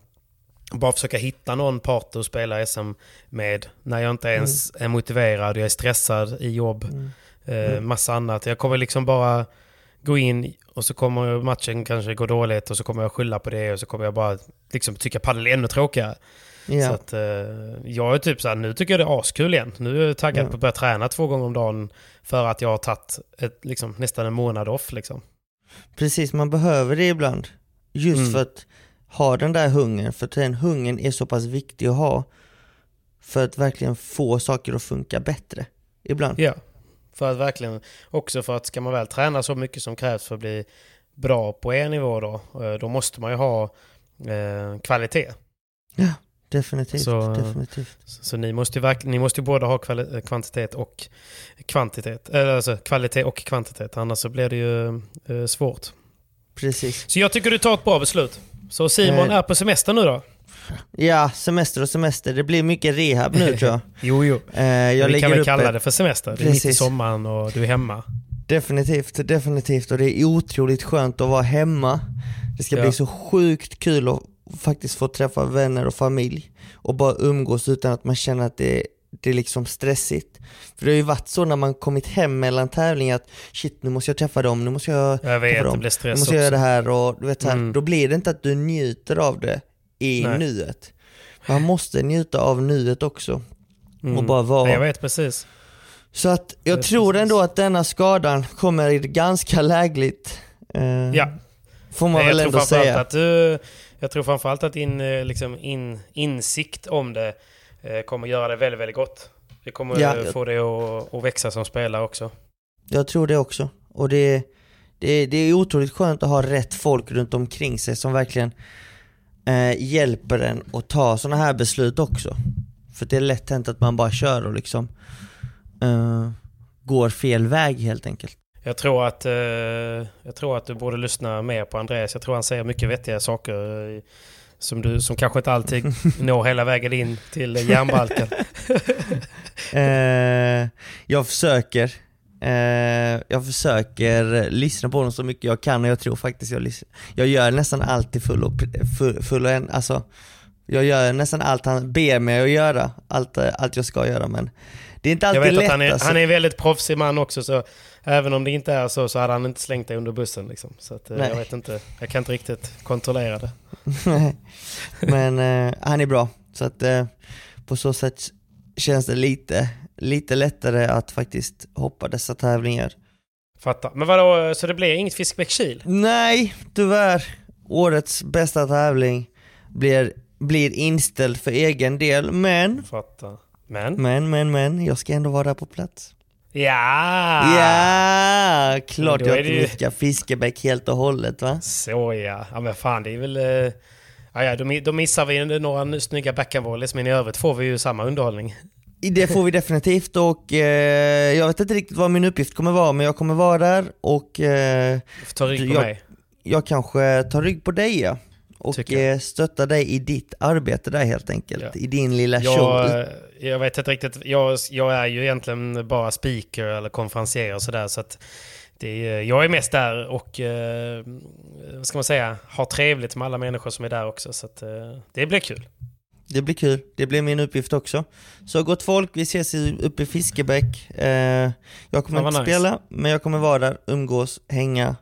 Speaker 1: bara försöka hitta någon partner att spela SM med när jag inte ens är motiverad, jag är stressad i jobb, eh, massa annat. Jag kommer liksom bara gå in och så kommer matchen kanske gå dåligt och så kommer jag skylla på det och så kommer jag bara liksom tycka padel är ännu tråkigare. Så
Speaker 3: Ja.
Speaker 1: att eh, jag är typ så här, nu tycker jag det är askul igen. Nu är jag taggad
Speaker 3: Ja.
Speaker 1: på att börja träna två gånger om dagen för att jag har tagit ett, liksom, nästan en månad off liksom.
Speaker 3: Precis, man behöver det ibland. Just
Speaker 1: Mm.
Speaker 3: för att ha den där hungern, för att den hungern är så pass viktig att ha för att verkligen få saker att funka bättre. Ibland.
Speaker 1: Ja, för att verkligen, också för att ska man väl träna så mycket som krävs för att bli bra på en nivå då, eh, då måste man ju ha eh, kvalitet.
Speaker 3: Definitivt,
Speaker 1: Så-
Speaker 3: definitivt.
Speaker 1: Så ni måste ju, ni måste ju både ha kvali- kvantitet och kvantitet. Eller alltså kvalitet och kvantitet, annars så blir det ju eh, svårt.
Speaker 3: Precis.
Speaker 1: Så jag tycker du tar ett bra beslut. Så Simon
Speaker 3: Eh.
Speaker 1: är på semester nu då?
Speaker 3: Ja, semester och semester. Det blir mycket rehab nu tror jag. [LAUGHS]
Speaker 1: Jo, jo.
Speaker 3: Eh, jag
Speaker 1: vi kan väl kalla
Speaker 3: ett-
Speaker 1: det för semester. Det är mitt i sommaren och du är hemma.
Speaker 3: Definitivt, definitivt. Och det är otroligt skönt att vara hemma. Det ska
Speaker 1: Ja.
Speaker 3: bli så sjukt kul att faktiskt få träffa vänner och familj och bara umgås utan att man känner att det, det är liksom stressigt. För det har ju varit så när man kommit hem mellan tävlingar att shit nu måste jag träffa dem, nu måste jag
Speaker 1: Jag vet,
Speaker 3: träffa dem, nu måste jag göra det här och du vet så här,
Speaker 1: Mm.
Speaker 3: då blir det inte att du njuter av det i
Speaker 1: Nej.
Speaker 3: nuet. Man måste njuta av nuet också
Speaker 1: Mm.
Speaker 3: och bara vara.
Speaker 1: Jag vet precis.
Speaker 3: Så att jag
Speaker 1: vet
Speaker 3: tror
Speaker 1: precis.
Speaker 3: ändå att denna skadan kommer i ganska lägligt. Eh,
Speaker 1: Ja.
Speaker 3: Får man
Speaker 1: Nej,
Speaker 3: väl
Speaker 1: jag,
Speaker 3: ändå säga.
Speaker 1: att du, jag tror framförallt att din eh, liksom in, insikt om det eh, kommer göra det väldigt, väldigt gott. Det kommer
Speaker 3: Ja.
Speaker 1: få dig att, att växa som spelare också.
Speaker 3: Jag tror det också. Och det, det, det är otroligt skönt att ha rätt folk runt omkring sig som verkligen eh, hjälper en att ta sådana här beslut också. För det är lätt hänt att man bara kör och liksom eh, går fel väg helt enkelt.
Speaker 1: Jag tror, att, eh, jag tror att du borde lyssna mer på Andreas. Jag tror han säger mycket vettiga saker eh, som, du, som kanske inte alltid [LAUGHS] når hela vägen in till järnbalken. [LAUGHS]
Speaker 3: Eh, jag försöker eh, Jag försöker lyssna på dem så mycket jag kan och jag tror faktiskt jag lyssnar Jag gör nästan alltid full och, full, full och en, alltså Jag gör nästan allt han ber mig att göra, allt, allt jag ska göra men Det är inte
Speaker 1: Jag
Speaker 3: alltid
Speaker 1: vet
Speaker 3: lätt
Speaker 1: att han är,
Speaker 3: alltså.
Speaker 1: han är en väldigt proffsig man också så Även om det inte är så så hade han inte slängt dig under bussen liksom. Så att, eh, jag vet inte, jag kan inte riktigt kontrollera det. [LAUGHS]
Speaker 3: Men eh, han är bra, så att eh, på så sätt känns det lite, lite lättare att faktiskt hoppa dessa tävlingar.
Speaker 1: Fattar. Men vadå, så det blir inget Fiskebäck-Kil?
Speaker 3: Nej, tyvärr. Årets bästa tävling blir, blir inställd för egen del, men,
Speaker 1: Fattar. Men?
Speaker 3: men, men, men, jag ska ändå vara där på plats.
Speaker 1: Ja!
Speaker 3: Ja, klart jag inte
Speaker 1: ju-
Speaker 3: nickar Fiskebäck helt och hållet va?
Speaker 1: Så ja. Ja men fan det är väl... eh, Ja, ja, då, då missar vi några snygga backhandvolleys men i övrigt får vi ju samma underhållning.
Speaker 3: Det får vi definitivt och eh, jag vet inte riktigt vad min uppgift kommer vara men jag kommer vara där och eh,
Speaker 1: Du får ta rygg på
Speaker 3: Jag-
Speaker 1: mig.
Speaker 3: jag kanske tar rygg på dig ja. Och
Speaker 1: jag.
Speaker 3: eh, stöttar dig i ditt arbete där helt enkelt,
Speaker 1: Ja.
Speaker 3: i din lilla show.
Speaker 1: Jag, vet inte riktigt. Jag, jag är ju egentligen bara speaker eller konferencier och sådär. Så att det är, jag är mest där och eh, vad ska man säga, har trevligt med alla människor som är där också. Så att, eh, det blir kul.
Speaker 3: Det blir kul, det blir min uppgift också. Så gott folk, vi ses uppe i Fiskebäck. Eh, jag kommer inte
Speaker 1: nice.
Speaker 3: spela, men jag kommer vara där, umgås, hänga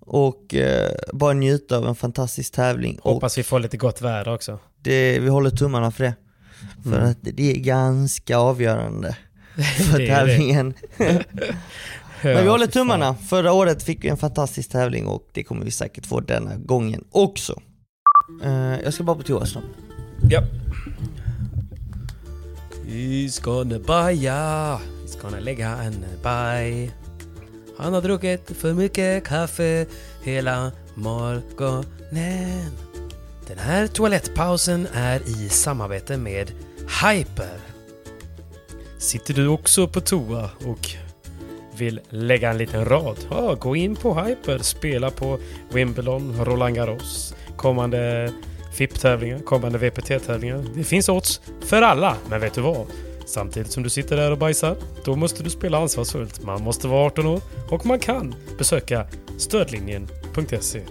Speaker 3: och eh, bara njuta av en fantastisk tävling. Och
Speaker 1: Hoppas vi får lite gott väder också.
Speaker 3: det, vi håller tummarna för det. För
Speaker 1: Mm.
Speaker 3: att det är ganska avgörande [LAUGHS] för
Speaker 1: Det
Speaker 3: tävlingen. [LAUGHS] Men vi håller tummarna. Förra året fick vi en fantastisk tävling och det kommer vi säkert få denna gången också. Eh, jag ska bara på toa snart.
Speaker 1: Ja. He's gonna baja. He's gonna lägga en baj. Han har druckit för mycket kaffe hela morgonen. Den här toalettpausen är i samarbete med Hyper. Sitter du också på toa och vill lägga en liten rad? Ja, gå in på Hyper, spela på Wimbledon, Roland Garros, kommande FIP-tävlingar, kommande VPT-tävlingar. Det finns odds för alla, men vet du vad? Samtidigt som du sitter där och bajsar, då måste du spela ansvarsfullt. Man måste vara 18 år och man kan besöka stödlinjen.se.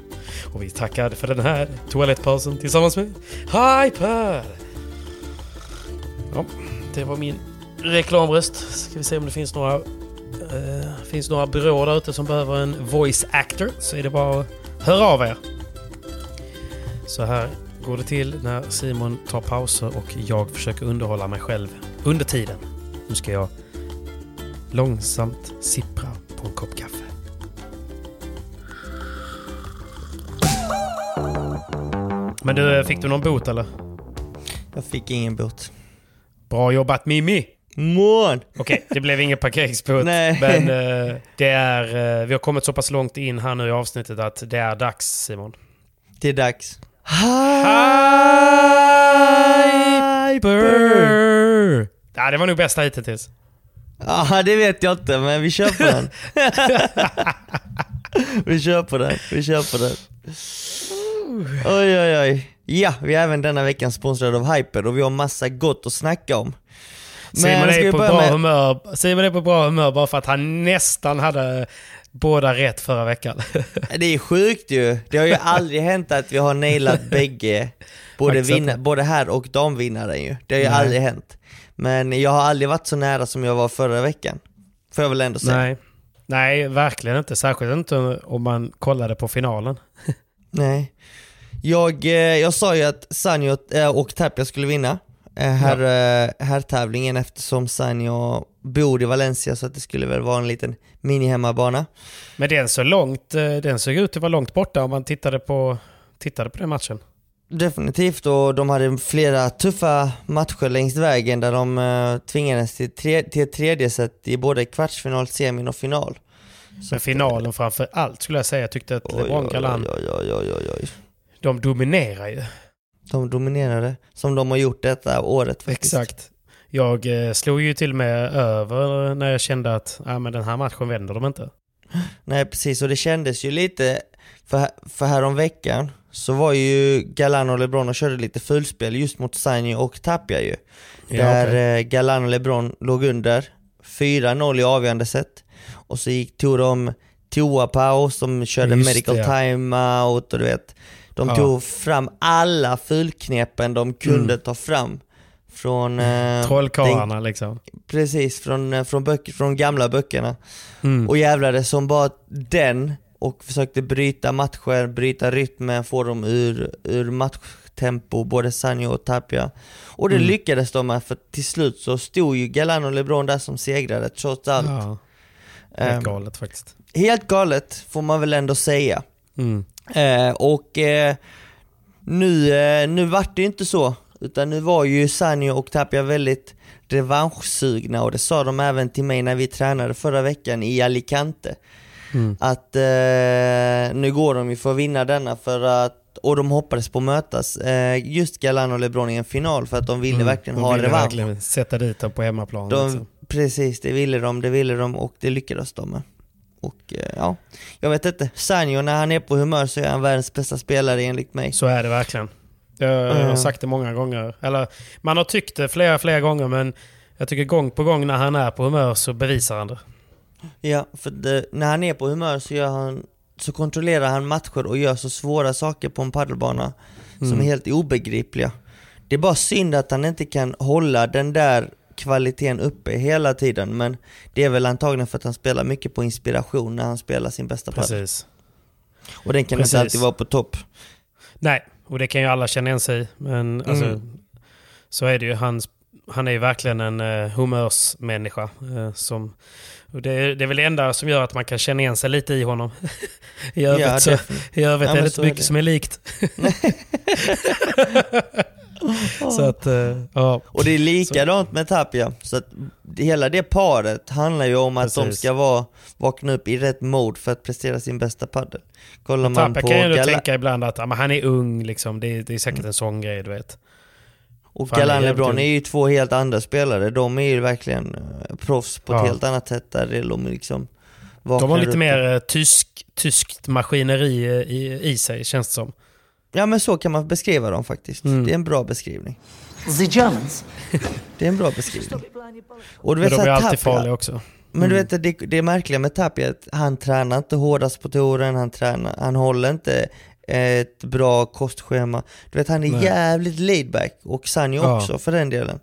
Speaker 1: Och vi tackar för den här toalettpausen tillsammans med Hyper! Ja, det var min reklamröst. Ska vi se om det finns några eh, finns några byråer där ute som behöver en voice actor så är det bara att höra av er. Så här går det till när Simon tar pauser och jag försöker underhålla mig själv under tiden. Nu ska jag långsamt sippra på en kopp kaffe. Men du, fick du någon bot eller?
Speaker 3: Jag fick ingen bot.
Speaker 1: Bra jobbat Mimmi!
Speaker 3: Mån!
Speaker 1: Okej, det blev ingen parkeringsbot. [LAUGHS]
Speaker 3: Nej.
Speaker 1: Men eh, det är, eh, vi har kommit så pass långt in här nu i avsnittet att det är dags Simon.
Speaker 3: Det är dags.
Speaker 1: Hyper! Ja, det var nog bästa hittills.
Speaker 3: Ja, det vet jag inte, men vi kör på den. [LAUGHS] [LAUGHS] vi kör på den, vi kör på den. Oj, oj, oj. Ja, vi är även denna veckan sponsrade av Hyper och vi har massa gott att snacka om.
Speaker 1: Simon
Speaker 3: ska vi
Speaker 1: är, på bra
Speaker 3: med-
Speaker 1: humör. Simon är på bra humör bara för att han nästan hade båda rätt förra veckan. [LAUGHS]
Speaker 3: Det är sjukt ju. Det har ju aldrig hänt att vi har nailat bägge, både, vinna, både här och damvinnaren ju. Det har ju
Speaker 1: Nej.
Speaker 3: aldrig hänt. Men jag har aldrig varit så nära som jag var förra veckan. Får jag väl ändå säga.
Speaker 1: Nej. Nej, verkligen inte. Särskilt inte om man kollade på finalen. [LAUGHS]
Speaker 3: Nej. Jag, eh, jag sa ju att Sanjo eh, och Tapia skulle vinna eh, här, eh, här tävlingen eftersom Sanjo bor i Valencia så att det skulle väl vara en liten mini-hemmabana.
Speaker 1: Men den såg långt, den såg ut att vara långt borta om man tittade på, tittade på den matchen.
Speaker 3: Definitivt och de hade flera tuffa matcher längs vägen där de tvingades till, tre, till ett tredje set i både kvartsfinal, semin och final.
Speaker 1: Men finalen framför allt skulle jag säga. Jag tyckte att LeBron Galan, de dominerar ju.
Speaker 3: De dominerade, som de har gjort detta året faktiskt.
Speaker 1: Exakt. Jag eh, slog ju till och med över när jag kände att ah, men den här matchen vänder de inte. [GASPS]
Speaker 3: Nej precis, och det kändes ju lite, för, för här veckan så var ju Galan och LeBron och körde lite fullspel just mot Sanjo och Tapia ju.
Speaker 1: Ja,
Speaker 3: där
Speaker 1: okej.
Speaker 3: eh, Galan och LeBron låg under 4-0 i avgörande set. Och så gick, tog de toapaus, de körde
Speaker 1: Just
Speaker 3: medical
Speaker 1: ja.
Speaker 3: timeout och du vet. De
Speaker 1: Ja.
Speaker 3: tog fram alla fulknepen de kunde
Speaker 1: Mm.
Speaker 3: ta fram Från... Eh,
Speaker 1: Trollkarlarna liksom.
Speaker 3: Precis, från, eh, från, böcker, från gamla böckerna.
Speaker 1: Mm.
Speaker 3: Och jävlade som bara den och försökte bryta matcher, bryta rytmen, få dem ur, ur matchtempo, både Sanjo och Tapia. Och det
Speaker 1: Mm.
Speaker 3: lyckades de med, för till slut så stod ju Galan och LeBron där som segrare trots allt.
Speaker 1: Ja,
Speaker 3: Ehm,
Speaker 1: helt galet faktiskt.
Speaker 3: helt galet får man väl ändå säga.
Speaker 1: Mm.
Speaker 3: Eh, och eh, nu, eh, nu vart det ju inte så, utan nu var ju Sanjo och Tapia väldigt revanschsugna och det sa de även till mig när vi tränade förra veckan i Alicante.
Speaker 1: Mm.
Speaker 3: Att eh, nu går de ju för att vinna denna för att, och de hoppades på att mötas, eh, just Galan och LeBron i en final för att de ville verkligen
Speaker 1: Mm. Och
Speaker 3: ha
Speaker 1: ville
Speaker 3: revansch.
Speaker 1: verkligen sätta dit dem på hemmaplan.
Speaker 3: De,
Speaker 1: liksom.
Speaker 3: Precis, det ville de, det ville de och det lyckades de med. Och eh, ja, jag vet inte. Sanjo när han är på humör så är han världens bästa spelare enligt mig.
Speaker 1: Så är det verkligen. Jag har
Speaker 3: Mm.
Speaker 1: sagt det många gånger. Eller man har tyckt det flera, flera gånger men jag tycker gång på gång när han är på humör så bevisar han det.
Speaker 3: Ja, för det, när han är på humör så gör han så kontrollerar han matcher och gör så svåra saker på en padelbana som
Speaker 1: Mm.
Speaker 3: är helt obegripliga. Det är bara synd att han inte kan hålla den där kvaliteten uppe hela tiden men det är väl antagligen för att han spelar mycket på inspiration när han spelar sin bästa.
Speaker 1: Precis.
Speaker 3: Och den kan
Speaker 1: Precis.
Speaker 3: inte alltid vara på topp.
Speaker 1: Nej, och det kan ju alla känna igen sig i. Men alltså,
Speaker 3: Mm.
Speaker 1: så är det ju. Han, han är ju verkligen en uh, humörsmänniska. eh, som, det, är- det är väl det enda som gör att man kan känna igen sig lite i honom. [LAUGHS] I övrigt,
Speaker 3: Ja,
Speaker 1: så, i övrigt
Speaker 3: Ja,
Speaker 1: är det inte
Speaker 3: är
Speaker 1: mycket
Speaker 3: det.
Speaker 1: som är likt. [LAUGHS] [LAUGHS] så att, eh, ja.
Speaker 3: Och det är likadant med Tapia, så att hela det paret handlar ju om att de
Speaker 1: Precis.
Speaker 3: ska vara, vakna upp i rätt mode för att prestera sin bästa padel. Kollar man
Speaker 1: Tapper
Speaker 3: på
Speaker 1: kan ju ändå
Speaker 3: Gala-
Speaker 1: tänka ibland att ja, men han är ung, liksom. det, är, det är säkert en sån grej, du vet.
Speaker 3: och
Speaker 1: fan,
Speaker 3: Galan LeBron är ju två helt andra spelare, de är ju verkligen eh, proffs på ett
Speaker 1: Ja.
Speaker 3: helt annat sätt där de liksom
Speaker 1: De har lite
Speaker 3: upp.
Speaker 1: mer eh, tysk, tyskt maskineri eh, i, i sig, känns det som.
Speaker 3: Ja men så kan man beskriva dem faktiskt,
Speaker 1: Mm.
Speaker 3: det är en bra beskrivning.
Speaker 5: The Germans. [LAUGHS]
Speaker 3: Det är en bra beskrivning. Och du
Speaker 1: Men
Speaker 3: vet
Speaker 1: de är
Speaker 3: så här,
Speaker 1: alltid
Speaker 3: Tapia-
Speaker 1: farliga också.
Speaker 3: Men du
Speaker 1: Mm.
Speaker 3: vet, det, det är märkliga med Tapia att han tränar inte hårdast på touren, han, tränar, han håller inte ett bra kostschema. Du vet, han är
Speaker 1: Nej.
Speaker 3: jävligt laidback och Sanjo
Speaker 1: Ja.
Speaker 3: också för den delen.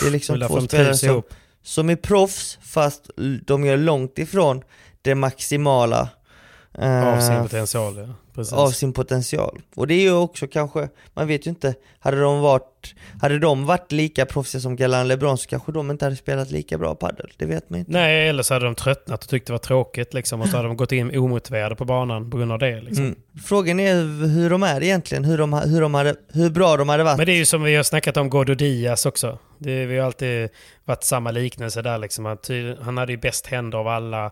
Speaker 3: Det är liksom
Speaker 1: är
Speaker 3: två spelare som,
Speaker 1: ihop.
Speaker 3: som är proffs fast de gör långt ifrån det maximala eh,
Speaker 1: Av sin potential, ja. Precis.
Speaker 3: av sin potential. Och det är ju också kanske, man vet ju inte, hade de varit, hade de varit lika proffsiga som Galan LeBron så kanske de inte hade spelat lika bra padel. Det vet man inte.
Speaker 1: Nej, eller så hade de tröttnat och tyckt det var tråkigt liksom, och så hade de gått in omotiverade på banan på grund av det. Liksom.
Speaker 3: Mm. Frågan är hur de är egentligen, hur, de, hur, de hade, hur bra de hade varit.
Speaker 1: Men det är ju som vi har snackat om Gordo Diaz också. Det, vi har alltid varit samma liknelse där liksom. Ty- han hade ju bäst händer av alla,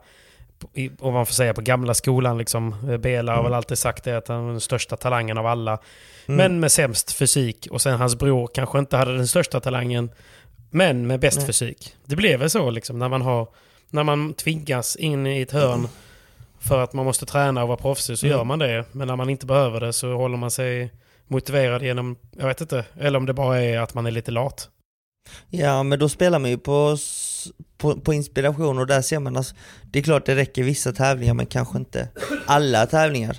Speaker 1: i- om man får säga på gamla skolan liksom. Eh, Bela har väl alltid sagt det, att han var den största talangen av alla.
Speaker 3: Mm.
Speaker 1: Men med sämst fysik. Och sen hans bror kanske inte hade den största talangen, men med bäst
Speaker 3: Nej.
Speaker 1: fysik. Det blev väl så liksom, när man, har, när man tvingas in i ett hörn för att man måste träna och vara proffsig så
Speaker 3: Mm.
Speaker 1: gör man det. Men när man inte behöver det så håller man sig motiverad genom, jag vet inte, eller om det bara är att man är lite lat.
Speaker 3: Ja men då spelar man ju på, på, på inspiration och där ser man alltså, det är klart det räcker vissa tävlingar men kanske inte alla tävlingar.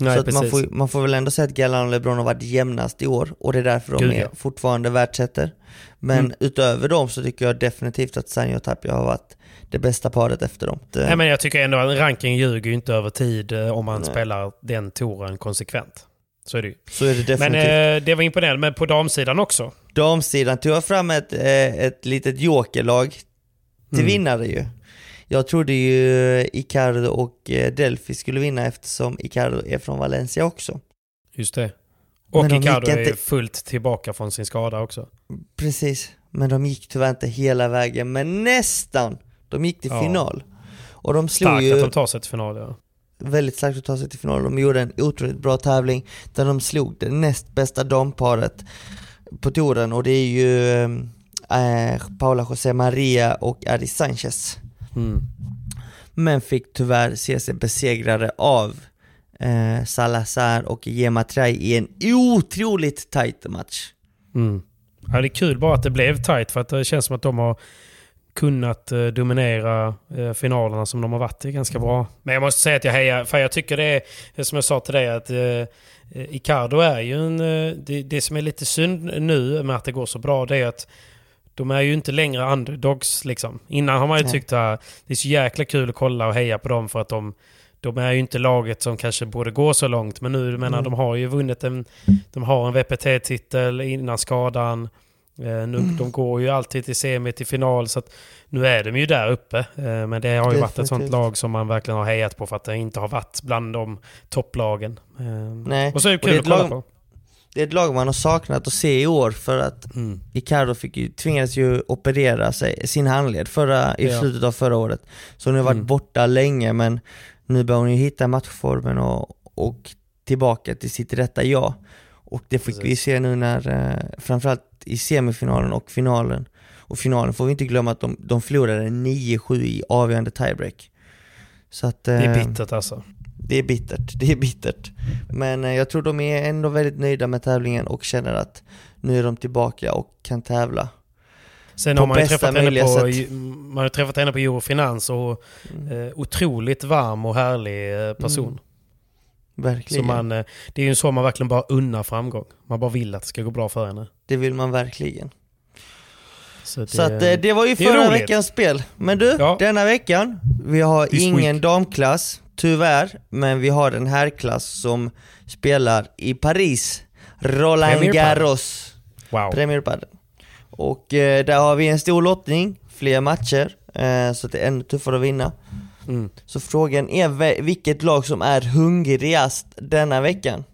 Speaker 1: Nej,
Speaker 3: så man, får, man får väl ändå säga att Galan och LeBron har varit jämnast i år och det är därför de
Speaker 1: Gud,
Speaker 3: är
Speaker 1: ja.
Speaker 3: fortfarande världsettor. Men
Speaker 1: Mm.
Speaker 3: utöver dem så tycker jag definitivt att Sanjo och Tapia har varit det bästa paret efter dem.
Speaker 1: Nej, men jag tycker ändå att ranking ljuger ju inte över tid eh, om man
Speaker 3: Nej.
Speaker 1: spelar den touren konsekvent. Så är det ju.
Speaker 3: så är det definitivt.
Speaker 1: Men eh, det var imponerande. Men på damsidan också.
Speaker 3: Damsidan tog jag fram ett, eh, ett litet jokerlag till
Speaker 1: Mm.
Speaker 3: vinnare ju. Jag trodde ju Icardo och eh, Delphi skulle vinna eftersom Icardo är från Valencia också.
Speaker 1: Just det. Och
Speaker 3: Men
Speaker 1: Icardo är
Speaker 3: inte-
Speaker 1: ju fullt tillbaka från sin skada också.
Speaker 3: Precis, men de gick tyvärr inte hela vägen, men nästan. De gick till
Speaker 1: Ja.
Speaker 3: final. Och de slog
Speaker 1: Starkt
Speaker 3: ju
Speaker 1: att de tar sig till final. Ja.
Speaker 3: väldigt starkt att ta sig till final. De gjorde en otroligt bra tävling där de slog det näst bästa damparet på touren och det är ju eh, Paula José Maria och Adi Sanchez.
Speaker 1: Mm.
Speaker 3: men fick tyvärr se sig besegrade av eh, Salazar och Gemma Trai i en otroligt tight match.
Speaker 1: Mm. Ja, det är kul bara att det blev tight för att det känns som att de har kunnat eh, dominera eh, finalerna som de har varit i ganska bra. Men jag måste säga att jag hejar, för jag tycker det är, som jag sa till dig, att eh, Icardo är ju en... Det, det som är lite synd nu med att det går så bra, det är att de är ju inte längre underdogs liksom. Innan har man ju tyckt att det är så jäkla kul att kolla och heja på dem för att de, de är ju inte laget som kanske borde gå så långt. Men nu, menar, mm. de har ju vunnit en, de har en VPT-titel innan skadan. Eh, nu, mm. De går ju alltid till semi, till final, så att nu är de ju där uppe. Eh, men det har ju Definitivt. varit ett sånt lag som man verkligen har hejat på för att det inte har varit bland de topplagen. Eh,
Speaker 3: Nej.
Speaker 1: Och så är det kul det att kolla lag, på.
Speaker 3: Det är ett lag man har saknat att se i år för att mm. Icardo fick ju, tvingades ju operera sig, sin handled förra, i ja. slutet av förra året. Så hon har varit mm. borta länge men nu börjar hon ju hitta matchformen och, och tillbaka till sitt rätta jag. Och det fick Precis. vi se nu när, eh, framförallt i semifinalen och finalen. Och finalen får vi inte glömma att de, de förlorade 9-7 i avgörande tiebreak. Så att,
Speaker 1: det är eh, bittert alltså.
Speaker 3: Det är bittert, det är bittert. Men eh, jag tror de är ändå väldigt nöjda med tävlingen och känner att nu är de tillbaka och kan tävla.
Speaker 1: Sen på har man ju träffat henne på, sätt. man har träffat henne på Eurofinans och mm. eh, otroligt varm och härlig eh, person. Mm.
Speaker 3: Verkligen.
Speaker 1: Så man, eh, det är ju så man verkligen bara unnar framgång. Man bara vill att det ska gå bra för henne.
Speaker 3: Det vill man verkligen. Så, det, så att, det var ju förra veckans spel. Men du, ja. denna veckan, vi har ingen damklass, tyvärr. Men vi har en herrklass som spelar i Paris. Roland Premier Garros.
Speaker 1: Wow.
Speaker 3: Premier Padel. Och eh, där har vi en stor lottning, fler matcher. Eh, så det är ännu tuffare att vinna. Mm. Så frågan är vilket lag som är hungrigast denna veckan.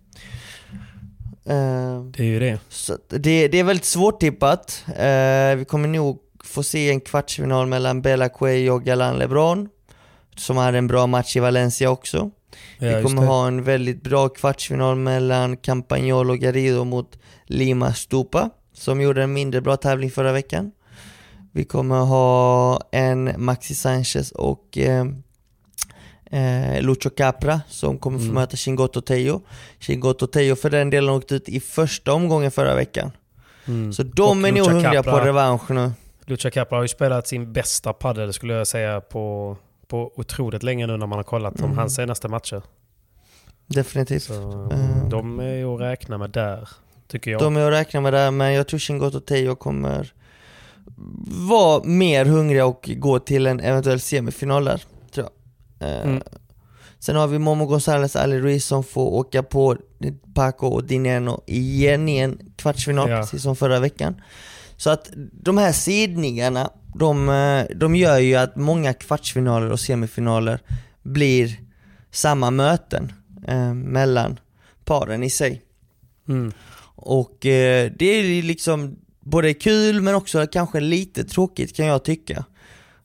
Speaker 1: Uh, det är ju det.
Speaker 3: Det, det är väldigt svårtippat. Uh, vi kommer nog få se en kvartsfinal mellan Bella Cuello och Galan LeBron. Som hade en bra match i Valencia också. Ja, vi kommer ha en väldigt bra kvartsfinal mellan Campagnolo och Garrido mot Lima Stupa. Som gjorde en mindre bra tävling förra veckan. Vi kommer ha en Maxi Sanchez och eh, eh, Lucho Capra som kommer få mm. möta Chingoto Tejo. Chingoto Tejo för den delen åkte ut i första omgången förra veckan. Mm. Så de och är nog hungriga på revansch nu.
Speaker 1: Lucha Capra har ju spelat sin bästa padel skulle jag säga på, på otroligt länge nu när man har kollat mm. om hans senaste matcher.
Speaker 3: Definitivt.
Speaker 1: Så, uh, de är att räkna med där, tycker jag.
Speaker 3: De är att räkna med där, men jag tror Chingoto Tejo kommer vara mer hungriga och gå till en eventuell semifinal där. Eh, mm. Sen har vi Momo Gonzales, Ali Ruiz som får åka på Paco och Dineno igen i en kvartsfinal, ja. precis som förra veckan. Så att de här sidningarna, de, eh, de gör ju att många kvartsfinaler och semifinaler blir samma möten eh, mellan paren i sig. Mm. Och eh, det är liksom både kul men också kanske lite tråkigt kan jag tycka.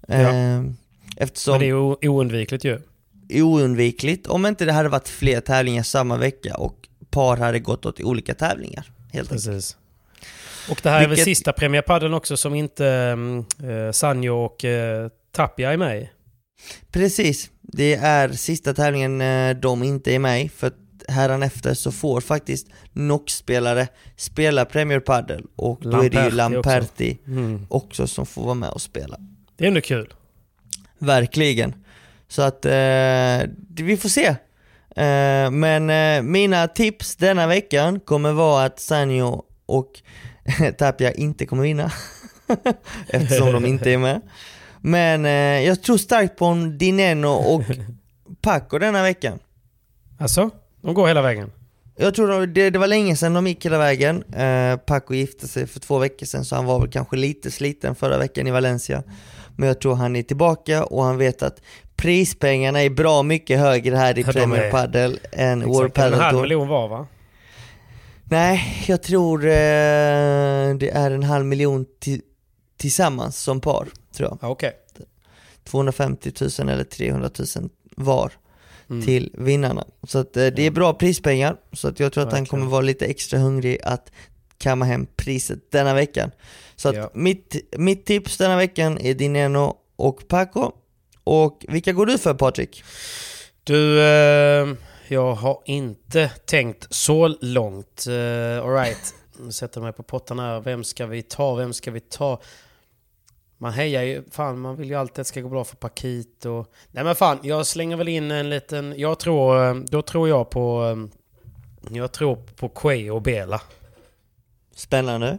Speaker 1: Ja. Eh, Eftersom... Men det är oundvikligt ju.
Speaker 3: Oundvikligt om inte det hade varit fler tävlingar samma vecka och par hade gått åt olika tävlingar. Helt Precis. Enkelt.
Speaker 1: Och det här Vilket... är väl sista premiärpadden också som inte eh, Sanjo och eh, Tapia är med i?
Speaker 3: Precis. Det är sista tävlingen eh, de inte är med i, för efter så får faktiskt NOX-spelare spela Premier Padel och då Lamperti är det ju Lamperti också. Mm. också som får vara med och spela.
Speaker 1: Det är ändå kul.
Speaker 3: Verkligen. Så att eh, vi får se. Eh, men eh, mina tips denna veckan kommer vara att Sanjo och [LAUGHS] Tapia inte kommer vinna. [LAUGHS] Eftersom de inte är med. Men eh, jag tror starkt på en Dineno och [LAUGHS] Paco denna veckan.
Speaker 1: Alltså? De går hela vägen?
Speaker 3: Jag tror det, det var länge sedan de gick hela vägen. Eh, Paco gifte sig för två veckor sedan så han var väl kanske lite sliten förra veckan i Valencia. Men jag tror han är tillbaka och han vet att prispengarna är bra mycket högre här i Premier. Padel än World Padel
Speaker 1: Tour. En halv miljon var va?
Speaker 3: Nej, jag tror eh, det är en halv miljon tillsammans som par, tror jag.
Speaker 1: Okay.
Speaker 3: 250 000 eller 300 000 var mm. till vinnarna. Så att, eh, det är bra prispengar, så att jag tror att han kommer vara lite extra hungrig att kamma hem priset denna veckan. Så att ja. mitt, mitt tips denna veckan är Dineno och Paco. Och vilka går du för Patrik?
Speaker 1: Du, eh, jag har inte tänkt så långt. Eh, Alright, nu sätter jag mig på pottarna här. Vem ska vi ta? Vem ska vi ta? man hejar ju, fan man vill ju alltid att det ska gå bra för Pakit och... Nej men fan, jag slänger väl in en liten, jag tror, eh, då tror jag på, eh, jag tror på Quay och Bela.
Speaker 3: Spännande.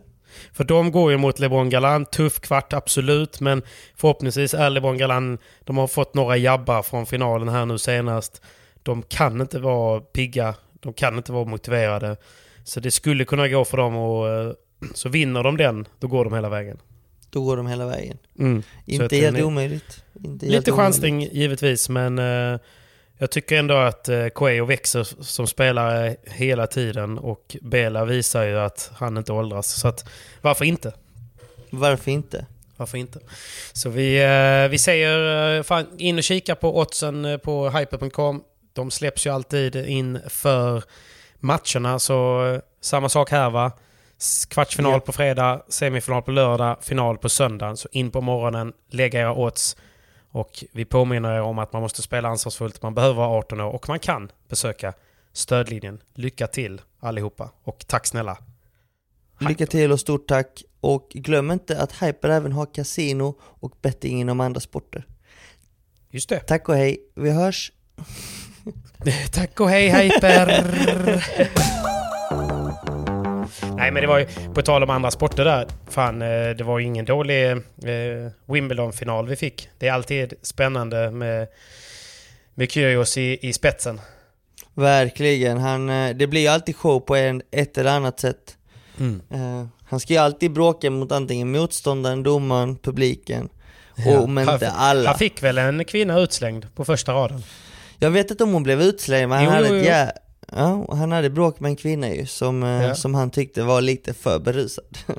Speaker 1: För de går ju mot LeBron Galan, tuff kvart absolut, men förhoppningsvis är LeBron Galan, de har fått några jabbar från finalen här nu senast. De kan inte vara pigga, de kan inte vara motiverade. Så det skulle kunna gå för dem och eh, så vinner de den, då går de hela vägen.
Speaker 3: Då går de hela vägen.
Speaker 1: Mm.
Speaker 3: Inte
Speaker 1: jag
Speaker 3: helt
Speaker 1: tror-
Speaker 3: omöjligt. Inte helt
Speaker 1: Lite
Speaker 3: omöjligt.
Speaker 1: chansning givetvis, men eh, jag tycker ändå att uh, Coelho växer som spelare hela tiden och Bela visar ju att han inte åldras. Så att, varför inte?
Speaker 3: Varför inte?
Speaker 1: Varför inte? Så vi, eh, vi säger, eh, fan, in och kika på oddsen eh, på hyper.com. De släpps ju alltid in för matcherna, så eh, samma sak här va. Kvartsfinal på fredag, semifinal på lördag, final på söndagen. Så in på morgonen, lägga era odds. Och vi påminner er om att man måste spela ansvarsfullt, man behöver vara 18 år och man kan besöka stödlinjen. Lycka till allihopa och tack snälla.
Speaker 3: Lycka till och stort tack. Och glöm inte att Hyper även har kasino och betting inom andra sporter.
Speaker 1: Just det.
Speaker 3: Tack och hej, vi hörs. [LAUGHS]
Speaker 1: Tack och hej Hyper! Nej men det var ju, på tal om andra sporter där, fan eh, det var ju ingen dålig eh, Wimbledon-final vi fick. Det är alltid spännande med, med Kyrgios i, i spetsen.
Speaker 3: Verkligen, han, eh, det blir ju alltid show på en, ett eller annat sätt. Eh, han ska ju alltid bråka mot antingen motståndaren, domaren, publiken. Och om
Speaker 1: han,
Speaker 3: inte alla.
Speaker 1: han fick väl en kvinna utslängd på första raden?
Speaker 3: Jag vet inte om hon blev utslängd men han
Speaker 1: Jo,
Speaker 3: hade
Speaker 1: jo,
Speaker 3: ett
Speaker 1: jo.
Speaker 3: Ja, han hade bråk med en kvinna ju som, eh,
Speaker 1: Ja.
Speaker 3: som han tyckte var lite för berusad. [LAUGHS]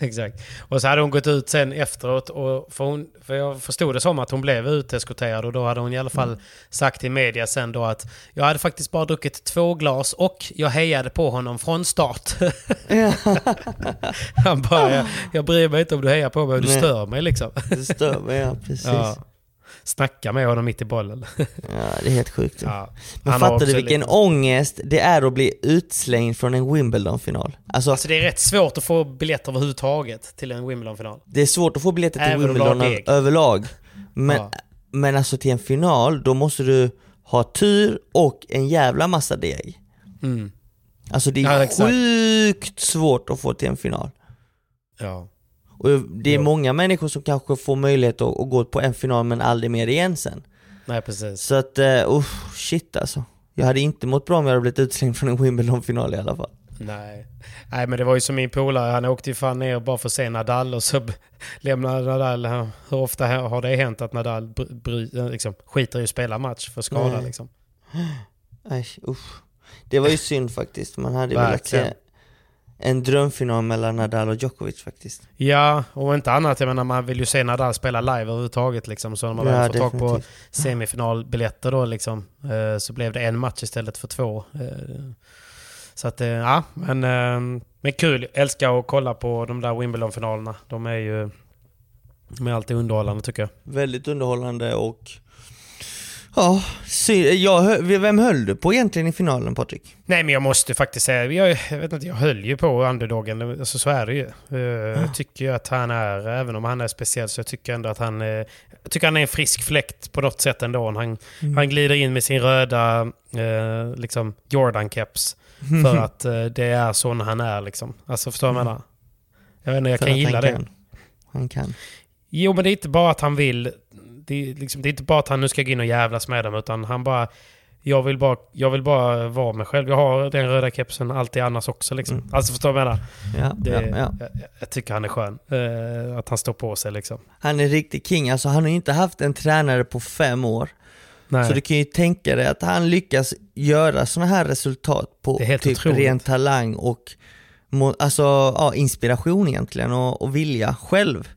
Speaker 1: Exakt. Och så hade hon gått ut sen efteråt och för, hon, för jag förstod det som att hon blev uteskorterad och då hade hon i alla fall sagt till media sen då att jag hade faktiskt bara druckit två glas och jag hejade på honom från start. [LAUGHS] Han bara, jag, jag bryr mig inte om du hejar på mig, du
Speaker 3: Nej.
Speaker 1: stör mig liksom.
Speaker 3: Det stör mig, ja precis.
Speaker 1: Ja.
Speaker 3: Ja.
Speaker 1: Snacka med honom mitt i bollen. [LAUGHS]
Speaker 3: det är helt sjukt.
Speaker 1: Ja.
Speaker 3: Men fattar du vilken
Speaker 1: lite-
Speaker 3: ångest det är att bli utslängd från en Wimbledon-final? Alltså,
Speaker 1: Alltså det är rätt svårt att få biljetter överhuvudtaget till en Wimbledon-final.
Speaker 3: det är svårt att få biljetter till
Speaker 1: Även
Speaker 3: Wimbledon överlag. Men,
Speaker 1: Ja.
Speaker 3: men alltså till en final, då måste du ha tur och en jävla massa deg.
Speaker 1: Mm.
Speaker 3: Alltså det
Speaker 1: Ja,
Speaker 3: är
Speaker 1: exakt.
Speaker 3: sjukt svårt att få till en final.
Speaker 1: Ja.
Speaker 3: Och det är
Speaker 1: Jo.
Speaker 3: många människor som kanske får möjlighet att, att gå på en final men aldrig mer igen sen.
Speaker 1: Nej precis.
Speaker 3: Så att, uh, shit alltså. Jag hade inte mått bra om jag hade blivit utslängd från en Wimbledon-final i alla fall.
Speaker 1: Nej. Nej men det var ju som min polare, han åkte ju fan ner bara för att se Nadal och så lämnade Nadal, hur ofta har det hänt att Nadal bry, bry, liksom, skiter i att spela match för skada
Speaker 3: Nej.
Speaker 1: liksom?
Speaker 3: Nej, usch. Det var ju synd faktiskt, man hade velat
Speaker 1: Verkligen.
Speaker 3: se en drömfinal mellan Nadal och Djokovic faktiskt.
Speaker 1: Ja, och inte annat. Jag menar man vill ju se Nadal spela live överhuvudtaget liksom. Så när man
Speaker 3: Ja,
Speaker 1: väl får tag på semifinalbiljetter då liksom, eh, så blev det en match istället för två. Eh, så att, eh, ja, men, eh, men kul. Älskar att kolla på de där Wimbledon-finalerna. De är ju de är alltid underhållande tycker jag.
Speaker 3: Väldigt underhållande och... Ja, jag, vem höll du på egentligen i finalen Patrik?
Speaker 1: Nej men jag måste faktiskt säga, jag, jag vet inte, jag höll ju på underdogen, alltså, så är det ju. Eh, Jag tycker ju att han är, även om han är speciell, så jag tycker ändå att han, eh, jag tycker han är en frisk fläkt på något sätt ändå. Han, han glider in med sin röda eh, liksom Jordan-keps [LAUGHS] för att eh, det är sån han är liksom. Alltså förstår du vad jag menar? Jag vet inte, jag
Speaker 3: För
Speaker 1: kan gilla
Speaker 3: han
Speaker 1: det.
Speaker 3: Kan. Han kan.
Speaker 1: Jo men det är inte bara att han vill, det är, liksom, det är inte bara att han nu ska gå in och jävlas med dem, utan han bara jag vill, bara, jag vill bara vara mig själv. Jag har den röda kepsen alltid annars också. Liksom.
Speaker 3: Mm.
Speaker 1: Alltså förstår du vad jag menar?
Speaker 3: Ja,
Speaker 1: Det,
Speaker 3: ja, ja.
Speaker 1: Jag, jag tycker han är skön. Eh, att han står på sig liksom.
Speaker 3: Han är riktig king, alltså han har inte haft en tränare på fem år.
Speaker 1: Nej.
Speaker 3: Så du kan ju tänka dig att han lyckas göra sådana här resultat på typ
Speaker 1: otroligt.
Speaker 3: ren talang och alltså, ja, inspiration egentligen och, och vilja själv.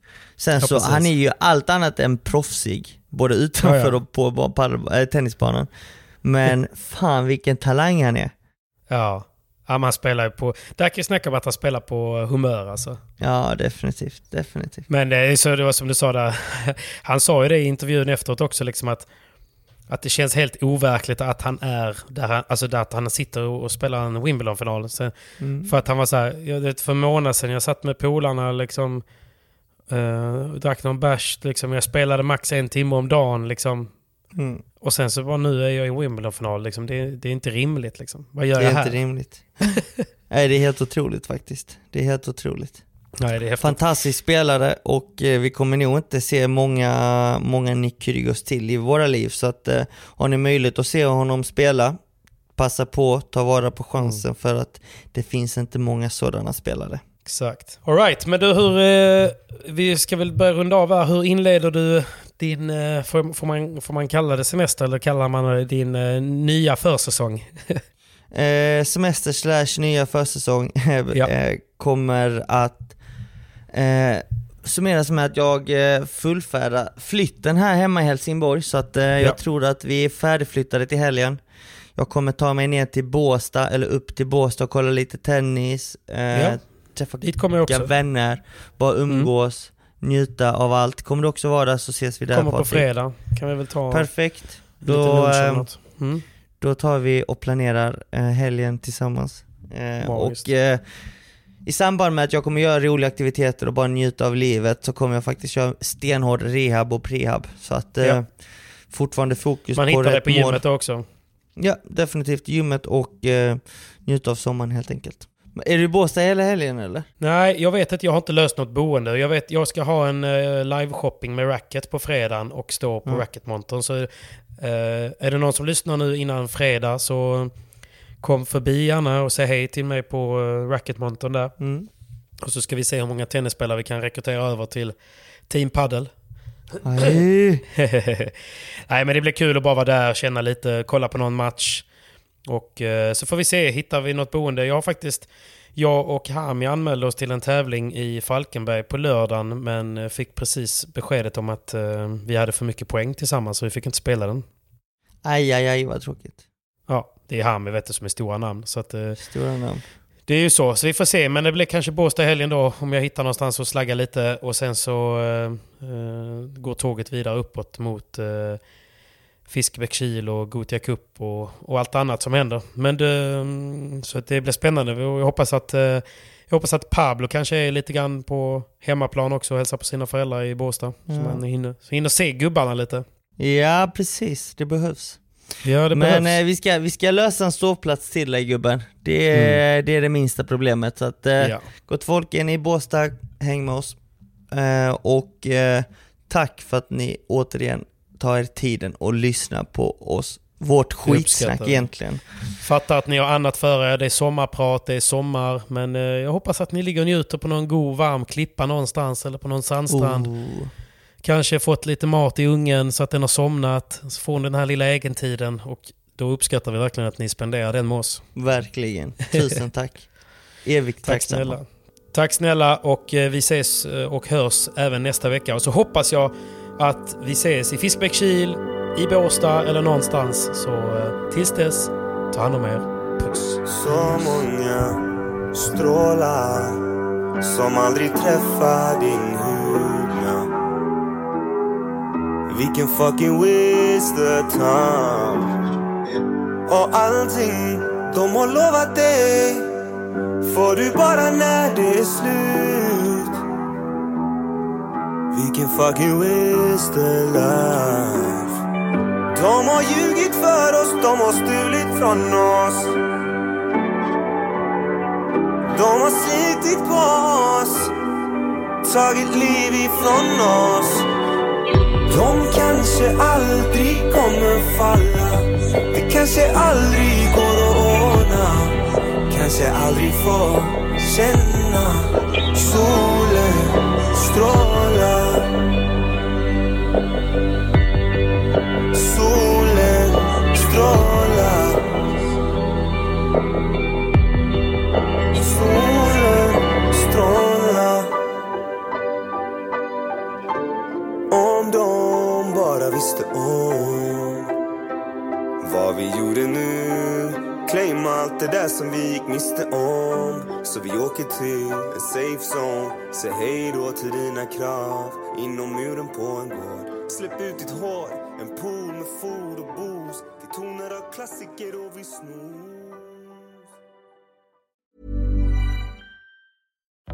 Speaker 3: Sen
Speaker 1: Ja,
Speaker 3: så,
Speaker 1: precis.
Speaker 3: han är ju allt annat än proffsig, både utanför
Speaker 1: Ja, ja.
Speaker 3: och på paddel- äh, tennisbanan. Men fan vilken talang han är.
Speaker 1: Ja. ja, man spelar ju på... Där kan jag snacka om att han spelar på humör alltså.
Speaker 3: Ja, definitivt, definitivt.
Speaker 1: Men det, är så, det var som du sa där. [LAUGHS] Han sa ju det i intervjun efteråt också liksom att att det känns helt overkligt att han är där han, alltså där att han sitter och spelar en Wimbledon-final.
Speaker 3: Mm.
Speaker 1: För att han var så här, jag vet, för en månad sedan jag satt med polarna liksom Uh, drack någon bärs, liksom. jag spelade max en timme om dagen. Liksom.
Speaker 3: Mm.
Speaker 1: Och sen så bara nu är jag i Wimbledon-final. Liksom. Det, det, är inte rimligt. Liksom. Vad gör
Speaker 3: Det
Speaker 1: jag
Speaker 3: är
Speaker 1: här?
Speaker 3: inte rimligt. [LAUGHS] Nej, det är helt otroligt faktiskt. Det är helt otroligt.
Speaker 1: Nej, det är häftigt.
Speaker 3: Fantastisk spelare och eh, vi kommer nog inte se många, många Nick Kyrgios till i våra liv. Så att eh, har ni möjlighet att se honom spela, passa på, ta vara på chansen
Speaker 1: Mm.
Speaker 3: för att det finns inte många sådana spelare.
Speaker 1: Exakt. Alright, men du hur... Eh, vi ska väl börja runda av här. Hur inleder du din... Eh, får, får, man, får man kalla det semester eller kallar man det din eh, nya försäsong? [LAUGHS]
Speaker 3: Eh, semester slash nya försäsong [LAUGHS]
Speaker 1: Ja.
Speaker 3: eh, kommer att eh, summeras med att jag eh, fullfärdar flytten här hemma i Helsingborg så att eh,
Speaker 1: Ja.
Speaker 3: jag tror att vi är färdigflyttade till helgen. Jag kommer ta mig ner till Båstad eller upp till Båstad och kolla lite tennis, eh,
Speaker 1: Ja.
Speaker 3: Träffa
Speaker 1: Dit kommer jag också. Mm.
Speaker 3: vänner, bara umgås, njuta av allt. Kommer du också vara där så ses vi där
Speaker 1: Kommer på fredag. Kan vi väl ta
Speaker 3: Perfekt.
Speaker 1: lite
Speaker 3: Då,
Speaker 1: lunch eller
Speaker 3: eh,
Speaker 1: något. Mm.
Speaker 3: då tar vi och planerar eh, helgen tillsammans. Eh, och eh, i samband med att jag kommer göra roliga aktiviteter och bara njuta av livet så kommer jag faktiskt köra stenhård rehab och prehab. Så att eh,
Speaker 1: Ja.
Speaker 3: fortfarande fokus
Speaker 1: Man
Speaker 3: på
Speaker 1: hittar det på
Speaker 3: mål.
Speaker 1: gymmet också.
Speaker 3: Ja, definitivt gymmet och eh, njuta av sommaren helt enkelt. Är du i Båstad hela helgen eller?
Speaker 1: Nej, jag vet att jag har inte löst något boende. Jag vet jag ska ha en uh, live-shopping med racket på fredagen och stå på
Speaker 3: Mm.
Speaker 1: racketmontern. Så eh, är det någon som lyssnar nu innan fredag så kom förbi gärna och säg hej till mig på uh, racketmontern där.
Speaker 3: Mm.
Speaker 1: Och så ska vi se hur många tennisspelare vi kan rekrytera över till Team Paddle.
Speaker 3: Aj. [LAUGHS]
Speaker 1: Nej men det blir kul att bara vara där, känna lite, kolla på någon match. Och eh, så får vi se, hittar vi något boende. Jag har faktiskt, jag och Hami anmälde oss till en tävling i Falkenberg på lördagen men eh, fick precis beskedet om att eh, vi hade för mycket poäng tillsammans så vi fick inte spela den.
Speaker 3: aj, aj, aj vad tråkigt.
Speaker 1: Ja, det är Hami vet du som är stora namn. Så att, eh,
Speaker 3: Stora namn.
Speaker 1: det är ju så, så vi får se. Men det blir kanske Båstad helgen då om jag hittar någonstans att slagga lite och sen så eh, eh, går tåget vidare uppåt mot Fiskebäckskil och Gothia Cup och, och allt annat som händer. Men det, mm, så det blir spännande jag hoppas att eh, jag hoppas att Pablo kanske är lite grann på hemmaplan också och hälsar på sina föräldrar i Båstad. Så
Speaker 3: Ja.
Speaker 1: man hinner, så hinner se gubbarna lite.
Speaker 3: Ja, precis. Det behövs.
Speaker 1: Ja, det
Speaker 3: Men
Speaker 1: behövs.
Speaker 3: eh, vi, ska, vi ska lösa en sovplats till dig gubben. Det är, det är det minsta problemet. Så att, eh,
Speaker 1: ja.
Speaker 3: Gott folk, är ni i Båstad, häng med oss. Och tack för att ni återigen tar er tiden och lyssnar på oss. Vårt skitsnack egentligen.
Speaker 1: Fattar att ni har annat för er. Det är sommarprat, det är sommar. Men eh, jag hoppas att ni ligger och njuter på någon god varm klippa någonstans eller på någon sandstrand.
Speaker 3: Oh,
Speaker 1: Kanske fått lite mat i ungen så att den har somnat. Så får ni den här lilla egentiden. Och då uppskattar vi verkligen att ni spenderar den med oss.
Speaker 3: verkligen. [LAUGHS] Tusen tack. Evigt
Speaker 1: Tack
Speaker 3: tacksamma.
Speaker 1: snälla. Tack snälla och eh, vi ses eh, och hörs även nästa vecka. Och så hoppas jag att vi ses i Fiskbäckskil, i Båstad eller någonstans. Så eh, tills dess, ta hand om er. Puss.
Speaker 5: Så många strålar som aldrig träffar din hudna Vilken fucking waste of time Och allting de har lovat dig får du bara när det är slut vilken fucking waste life. De har ljugit för oss, de har stulit från oss. De har slitit på oss Tagit liv ifrån oss. De kanske aldrig kommer falla. Det kanske aldrig går att ordna. Kanske aldrig får känna. Solen stråla bara visste om vad vi gjorde nu. Claima allt det där som vi gick miste om. Så vi åker till en safe zone. Säg hej då till dina krav. Inom muren på en gård. Släpp ut ditt hår. En pool med food och booze Vi tonar av klassiker och vi snor.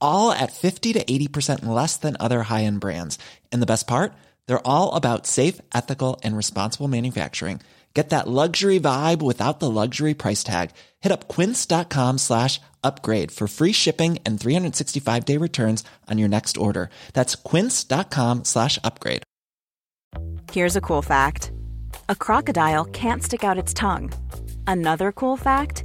Speaker 6: all at 50 to 80% less than other high end brands. And the best part? They're all about safe, ethical, and responsible manufacturing. Get that luxury vibe without the luxury price tag. Hit up quince.com slash upgrade for free shipping and 365 day returns on your next order. That's quince.com slash upgrade.
Speaker 7: Here's a cool fact a crocodile can't stick out its tongue. Another cool fact